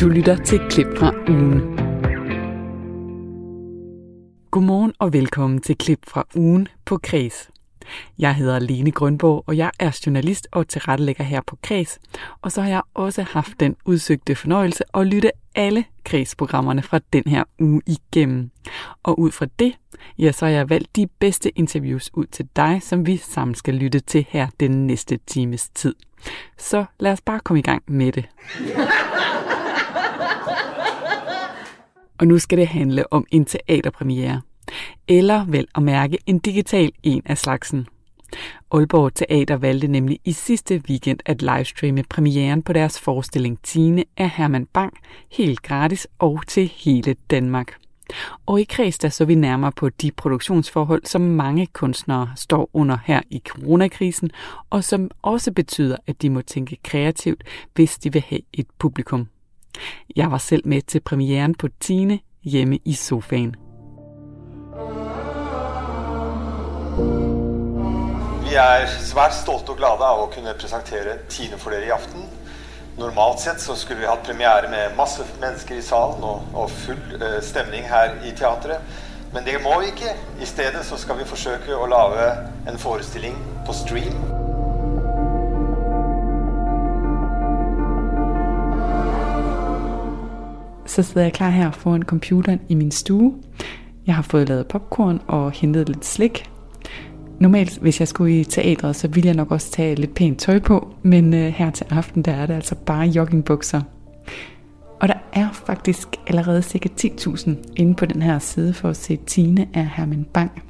Du lytter til Klip fra ugen. Godmorgen og velkommen til Klip fra ugen på Kreds. Jeg hedder Lene Grønborg, og jeg er journalist og tilrettelægger her på Kreds. Og så har jeg også haft den udsøgte fornøjelse at lytte alle Kreds-programmerne fra den her uge igennem. Og ud fra det, ja, så har jeg valgt de bedste interviews ud til dig, som vi sammen skal lytte til her den næste times tid. Så lad os bare komme i gang med det. Og nu skal det handle om en teaterpremiere. Eller vel at mærke en digital en af slagsen. Aalborg Teater valgte nemlig i sidste weekend at livestreame premieren på deres forestilling Tine af Herman Bang helt gratis og til hele Danmark. Og i kreds der så vi nærmere på de produktionsforhold, som mange kunstnere står under her i coronakrisen, og som også betyder, at de må tænke kreativt, hvis de vil have et publikum. Jeg var selv med til premieren på Tine hjemme i sofaen. Vi er svært stolte og glade av å kunne presentere Tine for dere i aften. Normalt sett så skulle vi hatt premiere med masse mennesker i salen og, og full uh, stemning her i teatret. Men det må vi ikke. I stedet så skal vi forsøke å lage en forestilling på stream. Så sidder jeg klar her foran computeren i min stue. Jeg har fået lavet popcorn og hentet lidt slik. Normalt, hvis jeg skulle i teatret, så ville jeg nok også tage lidt pænt tøj på, men øh, her til aften, der er det altså bare joggingbukser. Og der er faktisk allerede cirka 10.000 inde på den her side for at se Tine af Herman Bang.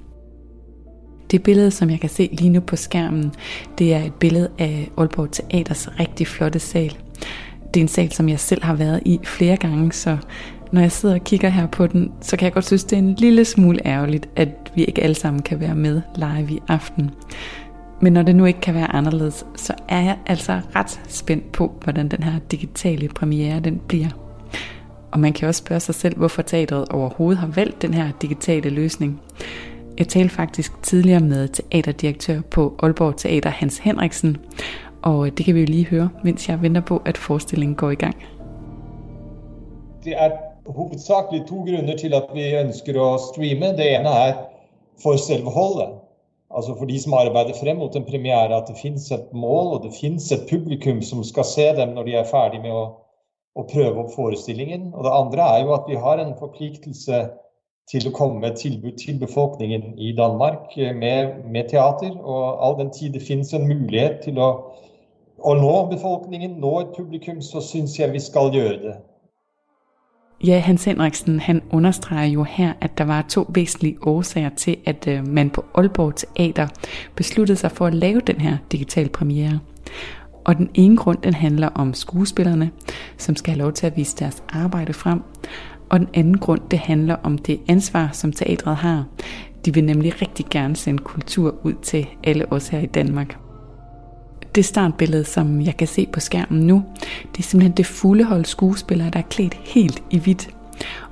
Det billede, som jeg kan se lige nu på skærmen, det er et billede af Aalborg Teaters rigtig flotte sal. Det er en sal, som jeg selv har været i flere gange, så når jeg sidder og kigger her på den, så kan jeg godt synes, det er en lille smule ærgerligt, at vi ikke alle sammen kan være med live i aften. Men når det nu ikke kan være anderledes, så er jeg altså ret spændt på, hvordan den her digitale premiere den bliver. Og man kan også spørge sig selv, hvorfor teatret overhovedet har valgt den her digitale løsning. Jeg talte faktisk tidligere med teaterdirektør på Aalborg Teater Hans Henriksen, og øh, det kan vi jo lige høre, mens jeg venter på, at forestillingen går i gang. Det er hovedsageligt to grunde til at vi ønsker at streame. Det ene er for selve holdet. Altså for de som arbejder frem mot en premiere, at det findes et mål og det findes et publikum som skal se dem når de er færdige med at, at prøve op forestillingen. Og det andre er jo at vi har en forpliktelse til at komme med et tilbud til befolkningen i Danmark eh, med, med teater. Og all den tid det findes en mulighed til at og nå befolkningen, nå et publikum, så syns jeg vi skal gjøre det. Ja, Hans Henriksen han understreger jo her, at der var to væsentlige årsager til, at øh, man på Aalborg Teater besluttede sig for at lave den her digital premiere. Og den ene grund, den handler om skuespillerne, som skal have lov til at vise deres arbejde frem. Og den anden grund, det handler om det ansvar, som teatret har. De vil nemlig rigtig gerne sende kultur ud til alle os her i Danmark det startbillede, som jeg kan se på skærmen nu, det er simpelthen det fulde hold skuespillere, der er klædt helt i hvidt.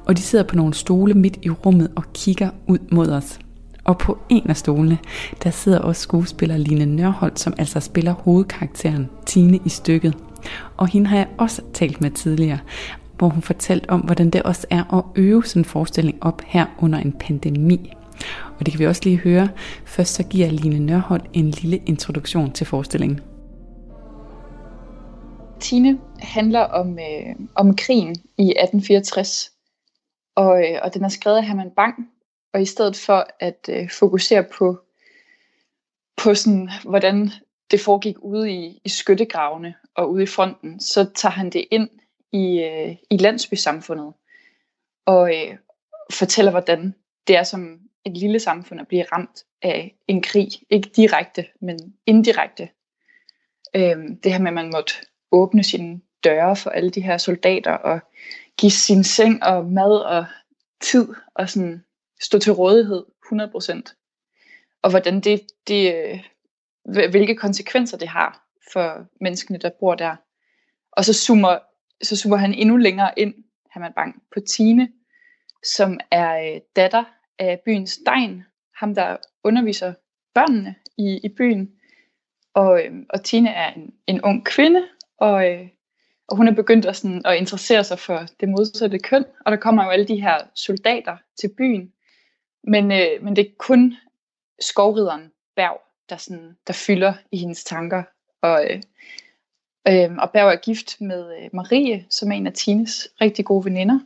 Og de sidder på nogle stole midt i rummet og kigger ud mod os. Og på en af stolene, der sidder også skuespiller Line Nørholt, som altså spiller hovedkarakteren Tine i stykket. Og hende har jeg også talt med tidligere, hvor hun fortalte om, hvordan det også er at øve sådan en forestilling op her under en pandemi. Og det kan vi også lige høre. Først så giver Line Nørholt en lille introduktion til forestillingen. Tine handler om, øh, om krigen i 1864, og, øh, og den er skrevet af Herman Bang, og i stedet for at øh, fokusere på, på sådan, hvordan det foregik ude i, i skyttegravene og ude i fronten, så tager han det ind i, øh, i landsbysamfundet og øh, fortæller, hvordan det er som et lille samfund at blive ramt af en krig. Ikke direkte, men indirekte. Øh, det her med, at man måtte åbne sine døre for alle de her soldater og give sin seng og mad og tid og sådan stå til rådighed 100%. Og hvordan det, det, øh, hvilke konsekvenser det har for menneskene, der bor der. Og så zoomer, så zoomer han endnu længere ind, Herman Bang, på Tine, som er øh, datter af byens degn, ham der underviser børnene i, i byen. Og, øh, og Tine er en, en ung kvinde, og, øh, og hun er begyndt at, sådan, at interessere sig for det modsatte køn, og der kommer jo alle de her soldater til byen, men, øh, men det er kun skovrideren Berg, der, sådan, der fylder i hendes tanker, og, øh, øh, og Berg er gift med øh, Marie, som er en af Tines rigtig gode veninder,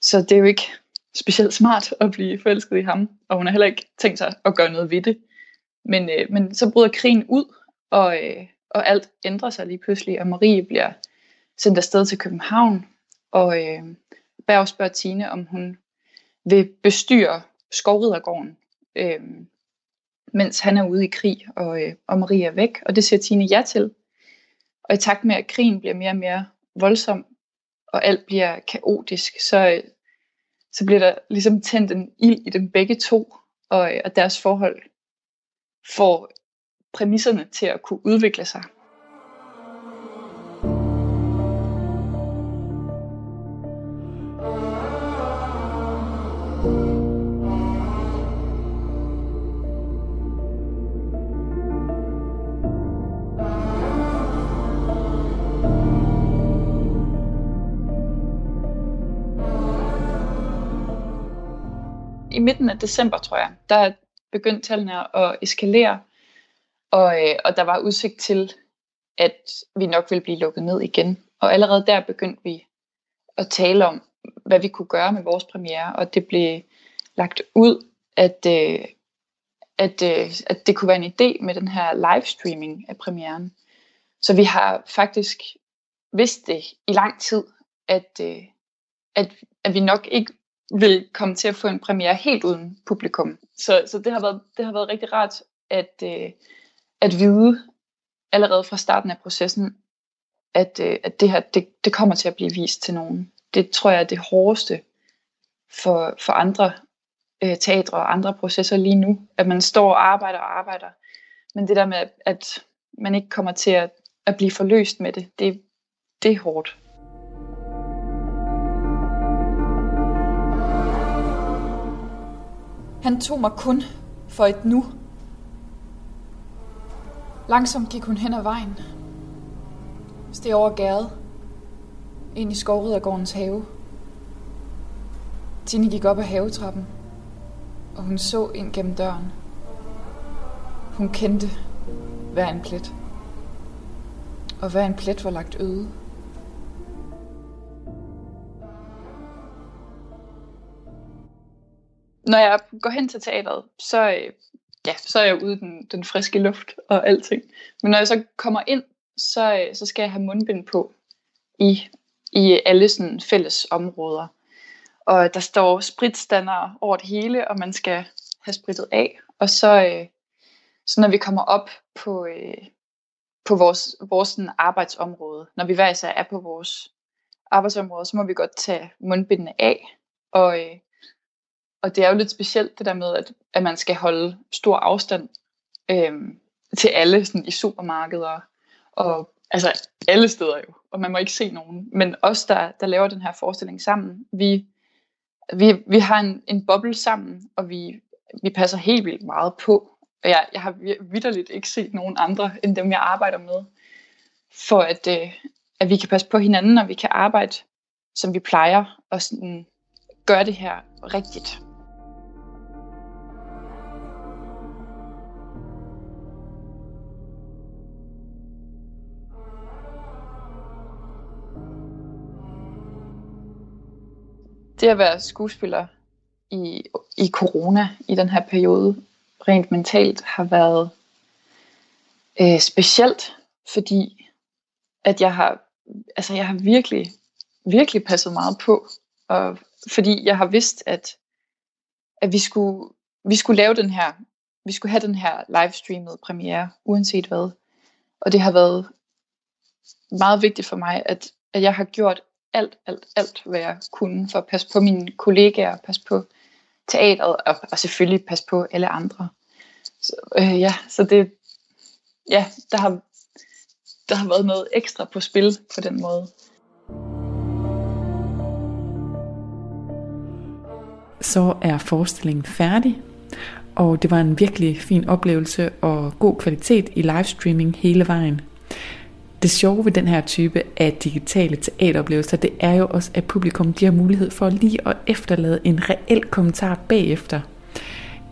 så det er jo ikke specielt smart at blive forelsket i ham, og hun har heller ikke tænkt sig at gøre noget ved det. Men, øh, men så bryder krigen ud, og, øh, og alt ændrer sig lige pludselig, og Marie bliver sendt afsted til København, og øh, Berg spørger Tine, om hun vil bestyre skovridergården, øh, mens han er ude i krig, og, øh, og Marie er væk, og det siger Tine ja til. Og i takt med, at krigen bliver mere og mere voldsom, og alt bliver kaotisk, så, øh, så bliver der ligesom tændt en ild i dem begge to, og, øh, og deres forhold får præmisserne til at kunne udvikle sig. I midten af december, tror jeg, der begyndte tallene at eskalere, og, øh, og der var udsigt til, at vi nok ville blive lukket ned igen. Og allerede der begyndte vi at tale om, hvad vi kunne gøre med vores premiere, og det blev lagt ud, at, øh, at, øh, at det kunne være en idé med den her livestreaming af premieren. Så vi har faktisk vidst det i lang tid, at, øh, at, at vi nok ikke vil komme til at få en premiere helt uden publikum. Så, så det, har været, det har været rigtig rart at, øh, at vide allerede fra starten af processen, at, øh, at det her det, det kommer til at blive vist til nogen. Det tror jeg er det hårdeste for, for andre øh, teatre og andre processer lige nu, at man står og arbejder og arbejder. Men det der med, at man ikke kommer til at, at blive forløst med det, det, det er hårdt. Han tog mig kun for et nu. Langsomt gik hun hen ad vejen. Steg over gade. Ind i skovridergårdens have. Tine gik op ad havetrappen, og hun så ind gennem døren. Hun kendte hver en plet. Og hver en plet var lagt øde. når jeg går hen til teateret, så, øh, ja, så er jeg ude i den, den friske luft og alting. Men når jeg så kommer ind, så, øh, så skal jeg have mundbind på i, i alle sådan fælles områder. Og der står spritstander over det hele, og man skal have spritet af. Og så, øh, så når vi kommer op på, øh, på vores, vores sådan arbejdsområde, når vi hver især er på vores arbejdsområde, så må vi godt tage mundbindene af. Og, og det er jo lidt specielt det der med, at, at man skal holde stor afstand øhm, til alle sådan i supermarkeder og altså alle steder jo, og man må ikke se nogen. Men os, der, der laver den her forestilling sammen, vi, vi, vi har en, en boble sammen, og vi, vi passer helt vildt meget på. Og jeg, jeg har vidderligt ikke set nogen andre, end dem jeg arbejder med, for at, øh, at vi kan passe på hinanden, og vi kan arbejde, som vi plejer, og sådan, gøre det her rigtigt. Det at være skuespiller i, i corona, i den her periode, rent mentalt, har været øh, specielt, fordi at jeg har, altså jeg har virkelig, virkelig passet meget på, og fordi jeg har vidst, at, at vi, skulle, vi skulle lave den her, vi skulle have den her livestreamet premiere, uanset hvad. Og det har været meget vigtigt for mig, at, at jeg har gjort alt, alt, alt, hvad jeg kunne for at passe på mine kollegaer, passe på teateret og, og selvfølgelig passe på alle andre. Så, øh, ja, så det, ja, der har, der har været noget ekstra på spil på den måde. Så er forestillingen færdig, og det var en virkelig fin oplevelse og god kvalitet i livestreaming hele vejen. Det sjove ved den her type af digitale teateroplevelser, det er jo også, at publikum de har mulighed for lige at efterlade en reel kommentar bagefter.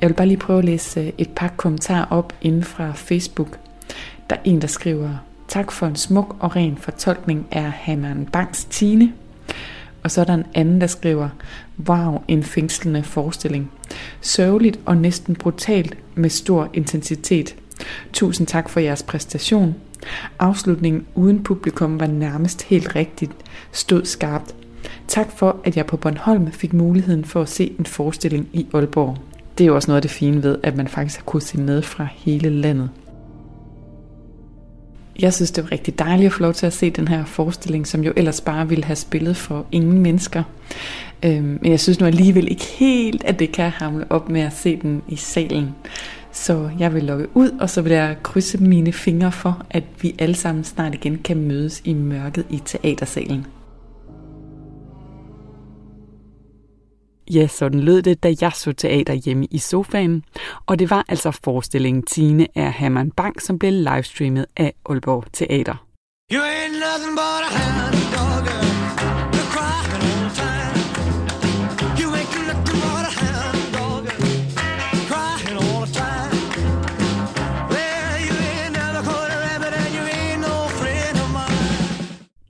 Jeg vil bare lige prøve at læse øh, et par kommentarer op inden fra Facebook. Der er en, der skriver, tak for en smuk og ren fortolkning af Hammeren Banks Tine. Og så er der en anden, der skriver, wow, en fængslende forestilling. Sørgeligt og næsten brutalt med stor intensitet. Tusind tak for jeres præstation. Afslutningen uden publikum var nærmest helt rigtigt, stod skarpt. Tak for, at jeg på Bornholm fik muligheden for at se en forestilling i Aalborg. Det er jo også noget af det fine ved, at man faktisk har kunnet se med fra hele landet. Jeg synes, det var rigtig dejligt at få lov til at se den her forestilling, som jo ellers bare ville have spillet for ingen mennesker. Øhm, men jeg synes nu alligevel ikke helt, at det kan hamle op med at se den i salen. Så jeg vil logge ud, og så vil jeg krydse mine fingre for, at vi alle sammen snart igen kan mødes i mørket i teatersalen. Ja, sådan lød det, da jeg så teater hjemme i sofaen. Og det var altså forestillingen Tine af Herman Bang, som blev livestreamet af Aalborg Teater. You ain't nothing but a hound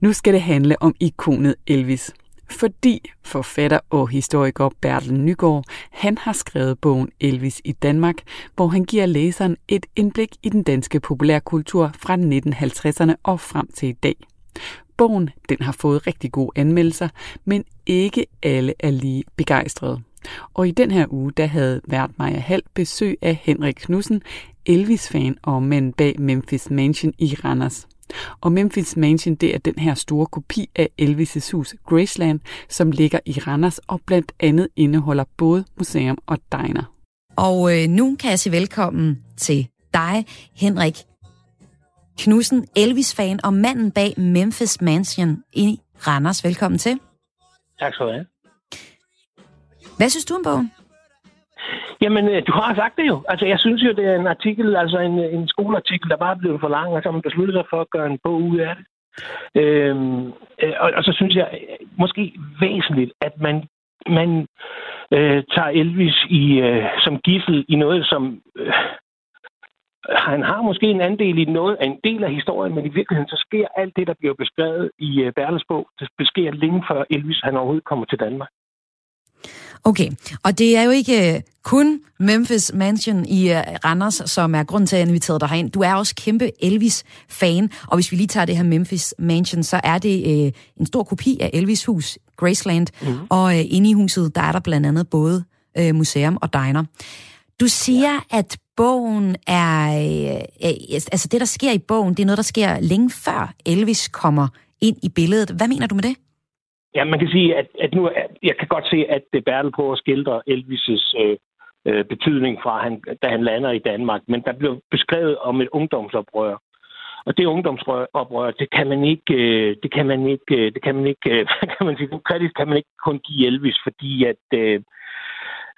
Nu skal det handle om ikonet Elvis fordi forfatter og historiker Bertel Nygaard, han har skrevet bogen Elvis i Danmark, hvor han giver læseren et indblik i den danske populærkultur fra 1950'erne og frem til i dag. Bogen den har fået rigtig gode anmeldelser, men ikke alle er lige begejstrede. Og i den her uge, der havde vært Maja Hall besøg af Henrik Knudsen, Elvis-fan og mand bag Memphis Mansion i Randers. Og Memphis Mansion, det er den her store kopi af Elvis' hus Graceland, som ligger i Randers og blandt andet indeholder både museum og diner. Og øh, nu kan jeg sige velkommen til dig, Henrik Knudsen, Elvis-fan og manden bag Memphis Mansion i Randers. Velkommen til. Tak skal du have. Hvad synes du om bogen? Jamen, øh, du har sagt det jo. Altså, jeg synes jo, det er en artikel, altså en, øh, en skoleartikel, der bare er blevet for lang, og så har man besluttet sig for at gøre en bog ud af det. Øhm, øh, og, og så synes jeg måske væsentligt, at man, man øh, tager Elvis i, øh, som gissel i noget, som... Øh, han har måske en andel i noget, en del af historien, men i virkeligheden så sker alt det, der bliver beskrevet i øh, Berles bog, det sker længe før Elvis han overhovedet kommer til Danmark. Okay, og det er jo ikke øh, kun Memphis Mansion i øh, Randers, som er grund til, at jeg inviteret dig herind. Du er også kæmpe Elvis-fan, og hvis vi lige tager det her Memphis Mansion, så er det øh, en stor kopi af Elvis hus, Graceland, mm. og øh, inde i huset, der er der blandt andet både øh, museum og diner. Du siger, at bogen er... Øh, øh, altså det, der sker i bogen, det er noget, der sker længe før Elvis kommer ind i billedet. Hvad mener du med det? Ja, man kan sige, at, at nu, jeg kan godt se, at det Bertel på at skildre Elvis' øh, øh, betydning fra, han, da han lander i Danmark. Men der blev beskrevet om et ungdomsoprør. Og det ungdomsoprør, det kan man ikke, øh, det kan man ikke, øh, det kan man ikke, øh, hvad kan man sige, kritisk kan man ikke kun give Elvis, fordi at øh,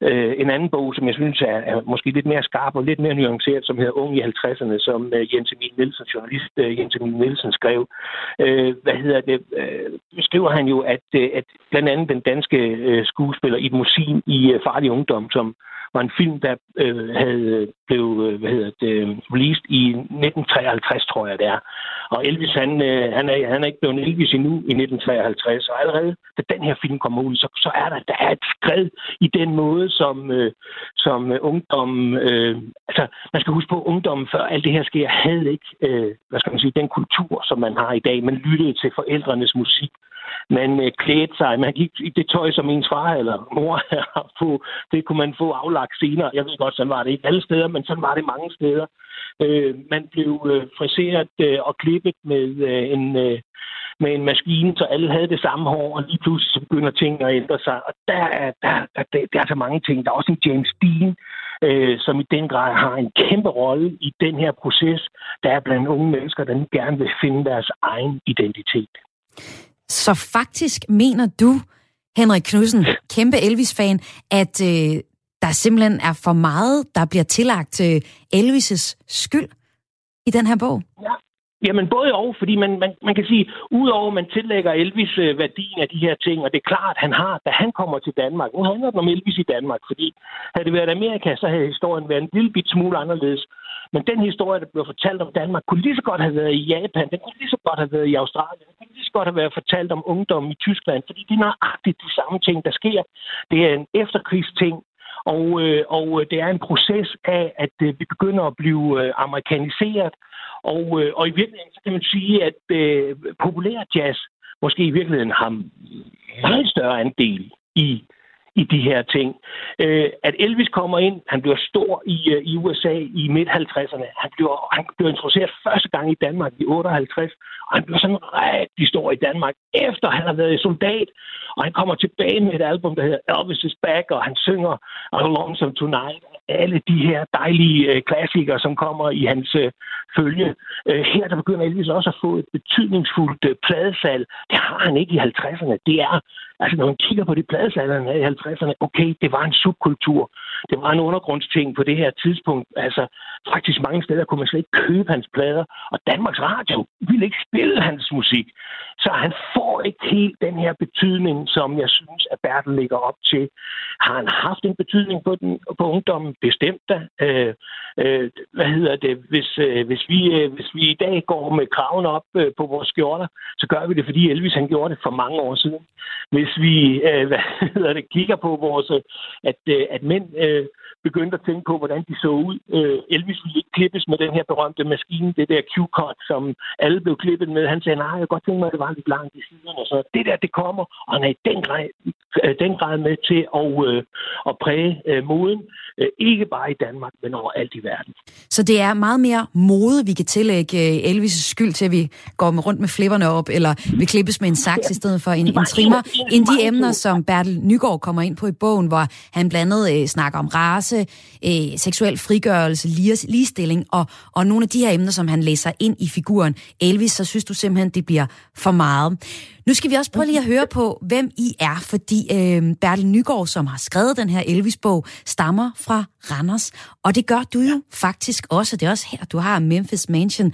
Øh, en anden bog, som jeg synes er, er måske lidt mere skarp og lidt mere nuanceret, som hedder Ung i 50'erne, som øh, Jens Emil Nielsen, journalist øh, Jens Emil Nielsen skrev. Øh, hvad hedder det? Øh, skriver han jo, at, øh, at blandt andet den danske øh, skuespiller Ibn Musin i øh, Farlig Ungdom, som var en film, der øh, havde øh, blev øh, hvad hedder det, released i 1953, tror jeg det er. Og Elvis, han, øh, han, er, han er ikke blevet Elvis endnu i 1953, og allerede da den her film kommer ud, så, så er der, der er et skred i den måde, som, øh, som ungdommen... Øh, altså, man skal huske på, at ungdommen før alt det her sker, havde ikke, øh, hvad skal man sige, den kultur, som man har i dag. Man lyttede til forældrenes musik man øh, klædte sig, man gik i det tøj, som ens far eller mor på. Det kunne man få aflagt senere. Jeg ved godt, sådan var det ikke alle steder, men sådan var det mange steder. Øh, man blev øh, friseret øh, og klippet med øh, en... Øh, med en maskine, så alle havde det samme hår, og lige pludselig begynder ting at ændre sig. Og der er, der, der, der, der er så mange ting. Der er også en James Dean, øh, som i den grad har en kæmpe rolle i den her proces, der er blandt unge mennesker, der gerne vil finde deres egen identitet. Så faktisk mener du, Henrik Knudsen, kæmpe Elvis-fan, at øh, der simpelthen er for meget, der bliver tillagt til Elvis' skyld i den her bog? Ja, Jamen både og, fordi man, man, man kan sige, udover at man tillægger Elvis øh, værdien af de her ting, og det er klart, han har, da han kommer til Danmark, nu handler det om Elvis i Danmark, fordi havde det været Amerika, så havde historien været en lille bit smule anderledes. Men den historie, der blev fortalt om Danmark, kunne lige så godt have været i Japan, den kunne lige så godt have været i Australien, den kunne lige så godt have været fortalt om ungdommen i Tyskland, fordi det er nøjagtigt de samme ting, der sker. Det er en efterkrigsting, og, øh, og øh, det er en proces af, at øh, vi begynder at blive øh, amerikaniseret, og, øh, og i virkeligheden så kan man sige, at øh, populær jazz måske i virkeligheden har meget større andel i i de her ting. Øh, at Elvis kommer ind, han bliver stor i, øh, i USA i midt-50'erne. Han bliver, han bliver introduceret første gang i Danmark i 58, og han bliver sådan rigtig stor i Danmark, efter han har været soldat, og han kommer tilbage med et album, der hedder Elvis is Back, og han synger Lonesome Tonight, alle de her dejlige øh, klassikere, som kommer i hans øh, følge. Øh, her der begynder Elvis også at få et betydningsfuldt øh, pladesal. Det har han ikke i 50'erne. Det er, altså når man kigger på de pladesalerne i 50'erne, okay, det var en subkultur. Det var en undergrundsting på det her tidspunkt. Altså faktisk mange steder kunne man slet ikke købe hans plader, og Danmarks Radio ville ikke spille hans musik. Så han får ikke helt den her betydning, som jeg synes, at Bertel ligger op til. Har han haft en betydning på, den, på ungdommen? Bestemt da. Øh, øh, hvad hedder det? Hvis, øh, hvis, vi, øh, hvis vi i dag går med kraven op øh, på vores skjorter, så gør vi det, fordi Elvis han gjorde det for mange år siden. Hvis vi øh, hvad hedder det, kigger på vores, øh, at, øh, at mænd øh, begyndte at tænke på, hvordan de så ud. Øh, Elvis ville ikke klippes med den her berømte maskine, det der Q-cut, som alle blev klippet med. Han sagde, nej, jeg godt tænke mig, at det var lidt langt i siden. Og så det der, det kommer, og han er i den grad, øh, den grad med til at, øh, at præge øh, moden, øh, ikke bare i Danmark, men overalt i verden. Så det er meget mere mode, vi kan tillægge øh, Elvis' skyld til, at vi går rundt med flipperne op, eller vi klippes med en saks i stedet for en, en trimmer, end de emner, som Bertel Nygaard kommer ind på i bogen, hvor han blandt andet øh, snakker om race, øh, seksuel frigørelse, ligestilling og, og nogle af de her emner, som han læser ind i figuren Elvis, så synes du simpelthen, det bliver for meget. Nu skal vi også prøve lige at høre på, hvem I er, fordi øh, Bertel Nygaard, som har skrevet den her Elvis-bog, stammer fra Randers. Og det gør du jo faktisk også. Det er også her, du har Memphis Mansion.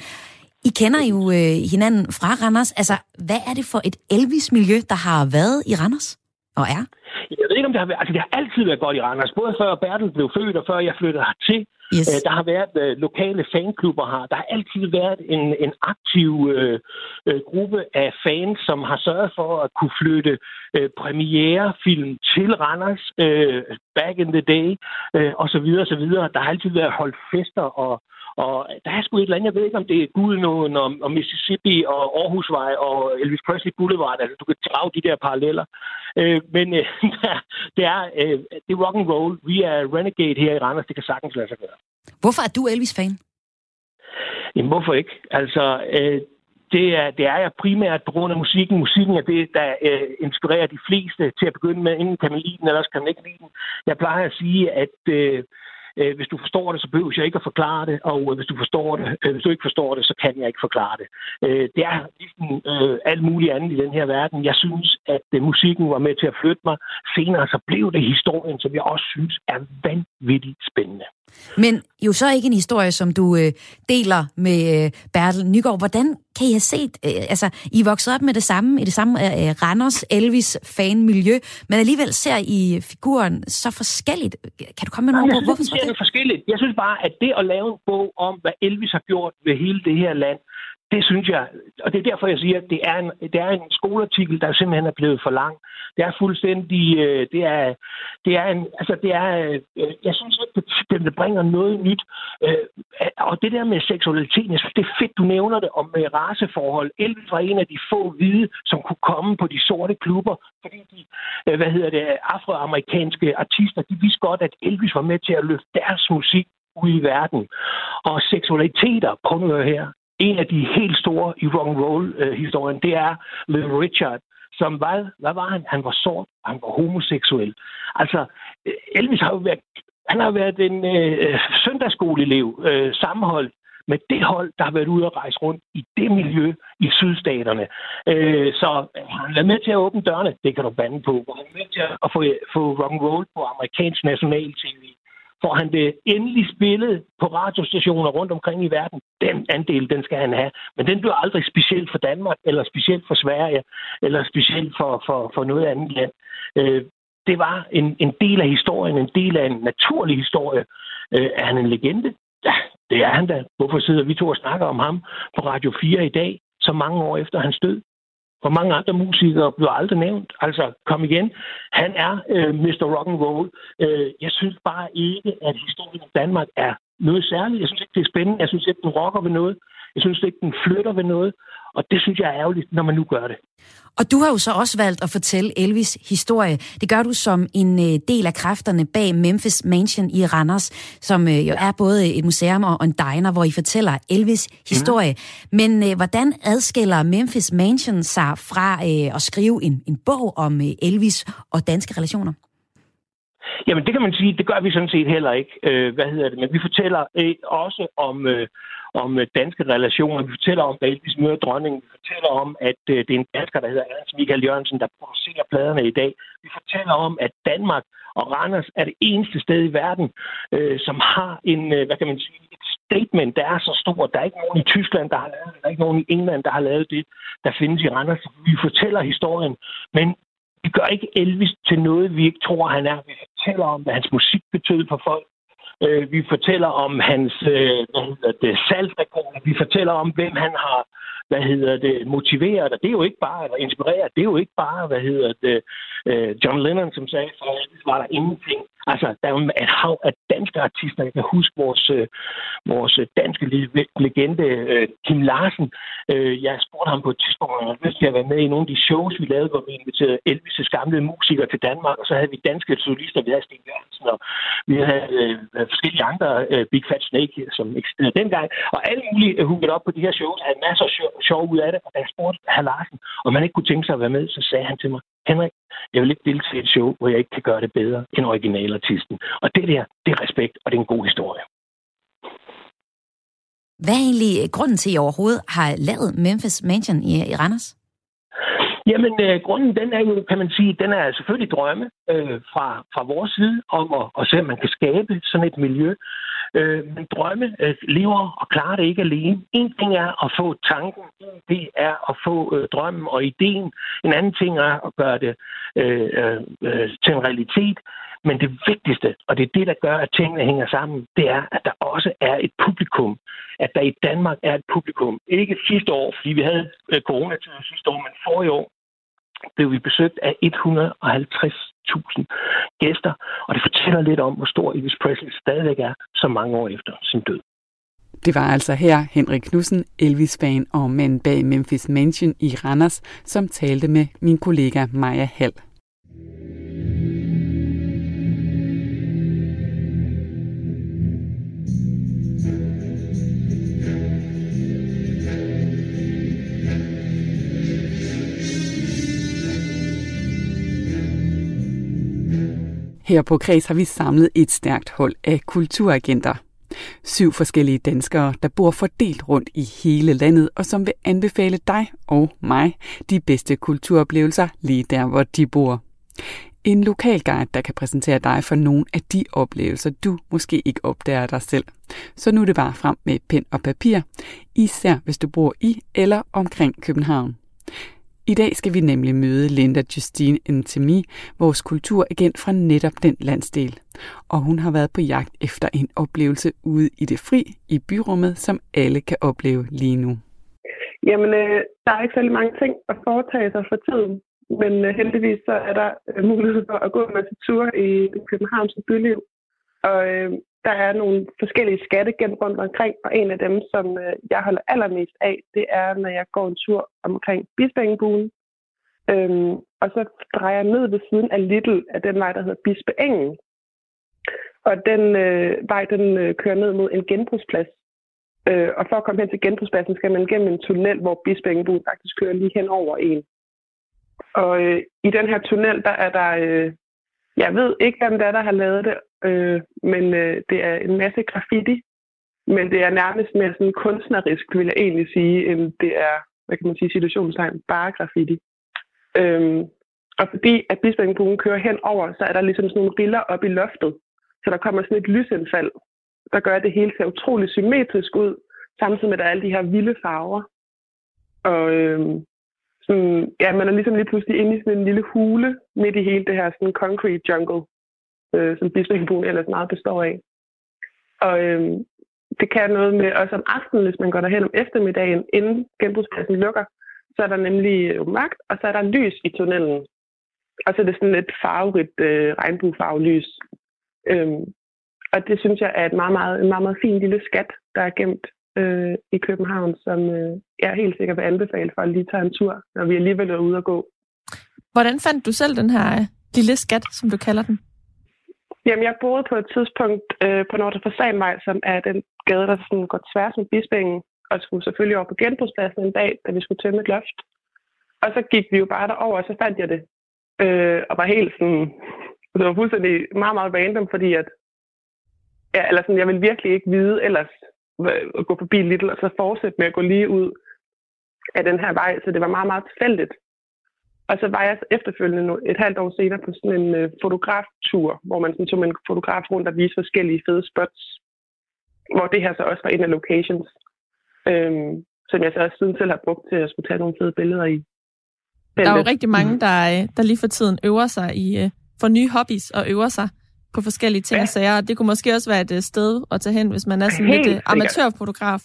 I kender jo øh, hinanden fra Randers. Altså, hvad er det for et Elvis-miljø, der har været i Randers og er? Jeg ved ikke, om det har været... Altså, det har altid været godt i Randers. Både før Bertel blev født, og før jeg flyttede hertil. Yes. Øh, der har været øh, lokale fanklubber her. Der har altid været en, en aktiv øh, øh, gruppe af fans, som har sørget for at kunne flytte øh, premierefilm til Randers øh, back in the day, øh, og så videre, og så videre. Der har altid været holdt fester og og der er sgu et eller andet, jeg ved ikke, om det er Gudenåen og, og Mississippi og Aarhusvej og Elvis Presley Boulevard. Altså, du kan drage de der paralleller. Øh, men øh, det, er, øh, det er rock and roll. Vi er renegade her i Randers. Det kan sagtens lade sig gøre. Hvorfor er du Elvis-fan? Jamen, hvorfor ikke? Altså, øh, det er, det er jeg primært på grund af musikken. Musikken er det, der øh, inspirerer de fleste til at begynde med. Enten kan man lide den, eller også kan man ikke lide den. Jeg plejer at sige, at øh, Øh, hvis du forstår det, så behøver jeg ikke at forklare det, og øh, hvis du forstår det, øh, hvis du ikke forstår det, så kan jeg ikke forklare det. Øh, det er ligesom øh, alt muligt andet i den her verden. Jeg synes, at øh, musikken var med til at flytte mig. Senere så blev det historien, som jeg også synes er vanvittigt spændende. Men jo så ikke en historie, som du øh, deler med øh, Bertel Nygaard. Hvordan kan I have set, øh, altså I voksede op med det samme, i det samme øh, Randers Elvis fanmiljø, men alligevel ser I figuren så forskelligt. Kan du komme med nogle ord? Hvorfor ser det forskelligt? Jeg synes bare, at det at lave en bog om, hvad Elvis har gjort ved hele det her land, det synes jeg, og det er derfor, jeg siger, at det er en, det er en skoleartikel, der simpelthen er blevet for lang. Det er fuldstændig, øh, det er, det er en, altså det er, øh, jeg synes ikke, det, det bringer noget nyt. Øh, øh, og det der med seksualiteten, jeg synes, det er fedt, du nævner det om raceforhold. Elvis var en af de få hvide, som kunne komme på de sorte klubber, fordi de, øh, hvad hedder det, afroamerikanske artister, de vidste godt, at Elvis var med til at løfte deres musik ud i verden. Og seksualiteter, prøv nu her, en af de helt store i rock and roll øh, historien, det er Little Richard, som var, hvad var han? Han var sort, han var homoseksuel. Altså, Elvis har jo været, han har været en øh, søndagsskoleelev, øh, sammenholdt med det hold, der har været ude og rejse rundt i det miljø i sydstaterne. Øh, så han er med til at åbne dørene, det kan du bande på. Han er med til at få, få rock and roll på amerikansk national tv får han det endelig spillet på radiostationer rundt omkring i verden. Den andel, den skal han have. Men den bliver aldrig specielt for Danmark, eller specielt for Sverige, eller specielt for, for, for noget andet land. Øh, det var en, en del af historien, en del af en naturlig historie. Øh, er han en legende? Ja, det er han da. Hvorfor sidder vi to og snakker om ham på Radio 4 i dag, så mange år efter hans død? For mange andre musikere bliver aldrig nævnt. Altså, kom igen. Han er øh, Mr. Rock and Roll. Øh, jeg synes bare ikke, at historien om Danmark er noget særligt. Jeg synes ikke, det er spændende. Jeg synes ikke, den rocker ved noget. Jeg synes ikke, den flytter ved noget. Og det synes jeg er ærgerligt, når man nu gør det. Og du har jo så også valgt at fortælle Elvis historie. Det gør du som en øh, del af kræfterne bag Memphis Mansion i Randers, som øh, jo er både et museum og en diner, hvor I fortæller Elvis historie. Mm. Men øh, hvordan adskiller Memphis Mansion sig fra at skrive en, en bog om Elvis og danske relationer? Jamen, det kan man sige, det gør vi sådan set heller ikke. Øh, hvad hedder det? Men vi fortæller øh, også om, øh, om øh, danske relationer. Vi fortæller om, at Elvis møder dronningen. Vi fortæller om, at øh, det er en dansker, der hedder Ernst Michael Jørgensen, der producerer pladerne i dag. Vi fortæller om, at Danmark og Randers er det eneste sted i verden, øh, som har en, øh, hvad kan man sige, et statement, der er så stort. Der er ikke nogen i Tyskland, der har lavet det. Der er ikke nogen i England, der har lavet det, der findes i Randers. Vi fortæller historien, men vi gør ikke Elvis til noget, vi ikke tror, han er. Vi fortæller om, hvad hans musik betød for folk. Øh, vi fortæller om hans øh, hvad hedder det, salgsrekorder. Vi fortæller om, hvem han har hvad hedder det, motiveret. Og det er jo ikke bare, eller inspireret, det er jo ikke bare, hvad hedder det, øh, John Lennon, som sagde, for Elvis var der ingenting. Altså, der er jo et hav af danske artister. Jeg kan huske vores, øh, vores danske legende, øh, Kim Larsen. Øh, jeg spurgte ham på et tidspunkt, om han lyst til at være med i nogle af de shows, vi lavede, hvor vi inviterede Elvis' gamle musikere til Danmark, og så havde vi danske solister, vi havde Sten Jørgensen, og vi havde øh, forskellige andre, øh, Big Fat Snake, som eksisterede dengang, og alle mulige øh, hugget op på de her shows, havde masser af sjov, sjov ud af det, og da jeg spurgte herr Larsen, om man ikke kunne tænke sig at være med, så sagde han til mig, Henrik, jeg vil ikke deltage i et show, hvor jeg ikke kan gøre det bedre end originalartisten. Og det der, det er respekt, og det er en god historie. Hvad er egentlig grunden til, at I overhovedet har lavet Memphis Mansion i, i Randers? Jamen, øh, grunden den er jo, kan man sige, den er selvfølgelig drømme øh, fra, fra vores side om at, at se, om man kan skabe sådan et miljø. Øh, men drømme øh, lever og klarer det ikke alene. En ting er at få tanken, det er at få øh, drømmen og ideen. En anden ting er at gøre det øh, øh, øh, til en realitet. Men det vigtigste, og det er det, der gør, at tingene hænger sammen, det er, at der også er et publikum. At der i Danmark er et publikum. Ikke sidste år, fordi vi havde øh, coronatid sidste år, men forrige år blev vi besøgt af 150.000 gæster, og det fortæller lidt om, hvor stor Elvis Presley stadigvæk er, så mange år efter sin død. Det var altså her Henrik Knudsen, Elvis-fan og mand bag Memphis Mansion i Randers, som talte med min kollega Maja Hall. Her på Kreds har vi samlet et stærkt hold af kulturagenter. Syv forskellige danskere, der bor fordelt rundt i hele landet, og som vil anbefale dig og mig de bedste kulturoplevelser lige der, hvor de bor. En lokal guide, der kan præsentere dig for nogle af de oplevelser, du måske ikke opdager dig selv. Så nu er det bare frem med pen og papir, især hvis du bor i eller omkring København. I dag skal vi nemlig møde Linda Justine Intemi, vores kulturagent fra netop den landsdel. Og hun har været på jagt efter en oplevelse ude i det fri i byrummet, som alle kan opleve lige nu. Jamen, øh, der er ikke særlig mange ting at foretage sig for tiden. Men øh, heldigvis så er der øh, mulighed for at gå en masse ture i det københavnske byliv. Og øh, der er nogle forskellige skatte gemt rundt omkring, og en af dem, som øh, jeg holder allermest af, det er, når jeg går en tur omkring Bispeengbuen. Øhm, og så drejer jeg ned ved siden af Little af den vej, der hedder Bispeengen. Og den øh, vej, den øh, kører ned mod en genbrugsplads. Øh, og for at komme hen til genbrugspladsen, skal man gennem en tunnel, hvor Bispeengbuen faktisk kører lige hen over en. Og øh, i den her tunnel, der er der øh, jeg ved ikke, hvem det er, der har lavet det, øh, men øh, det er en masse graffiti. Men det er nærmest mere sådan kunstnerisk, vil jeg egentlig sige, end det er, hvad kan man sige, situationstegn, bare graffiti. Øhm, og fordi at Bispeengbuen kører hen over, så er der ligesom sådan nogle riller op i loftet. Så der kommer sådan et lysindfald, der gør, at det hele ser utrolig symmetrisk ud, samtidig med, at der er alle de her vilde farver. Og øhm, sådan, ja, man er ligesom lige pludselig inde i sådan en lille hule midt i hele det her sådan concrete jungle, øh, som Bispebroen ellers meget består af. Og øh, det kan noget med også om aftenen, hvis man går derhen om eftermiddagen, inden genbrugspladsen lukker, så er der nemlig øh, mørkt, og så er der lys i tunnelen. Og så er det sådan et farverigt øh, regnbuefarvelys. Øhm, og det synes jeg er et meget, meget, en meget, meget fin lille skat, der er gemt øh, i København, som øh, jeg helt sikkert vil anbefale for at lige tage en tur, når vi alligevel er ude at gå. Hvordan fandt du selv den her øh, lille skat, som du kalder den? Jamen, jeg boede på et tidspunkt øh, på Nordre Fasanvej, som er den gade, der sådan går tværs med Bispingen, og skulle selvfølgelig over på genbrugspladsen en dag, da vi skulle tømme et loft. Og så gik vi jo bare derover, og så fandt jeg det. Øh, og var helt sådan... Det var fuldstændig meget, meget random, fordi at... Ja, eller sådan, jeg ville virkelig ikke vide ellers at gå forbi Little, og så fortsætte med at gå lige ud af den her vej. Så det var meget, meget tilfældigt. Og så var jeg efterfølgende et halvt år senere på sådan en øh, fotograftur, hvor man sådan tog en fotograf rundt og viste forskellige fede spots, hvor det her så også var en af locations, øhm, som jeg så også siden selv har brugt til at skulle tage nogle fede billeder i. Der er jo rigtig mange, der, øh, der lige for tiden øver sig i, øh, for nye hobbies og øver sig på forskellige ting ja. og sager. Det kunne måske også være et sted at tage hen, hvis man er sådan Helt lidt amatørfotograf.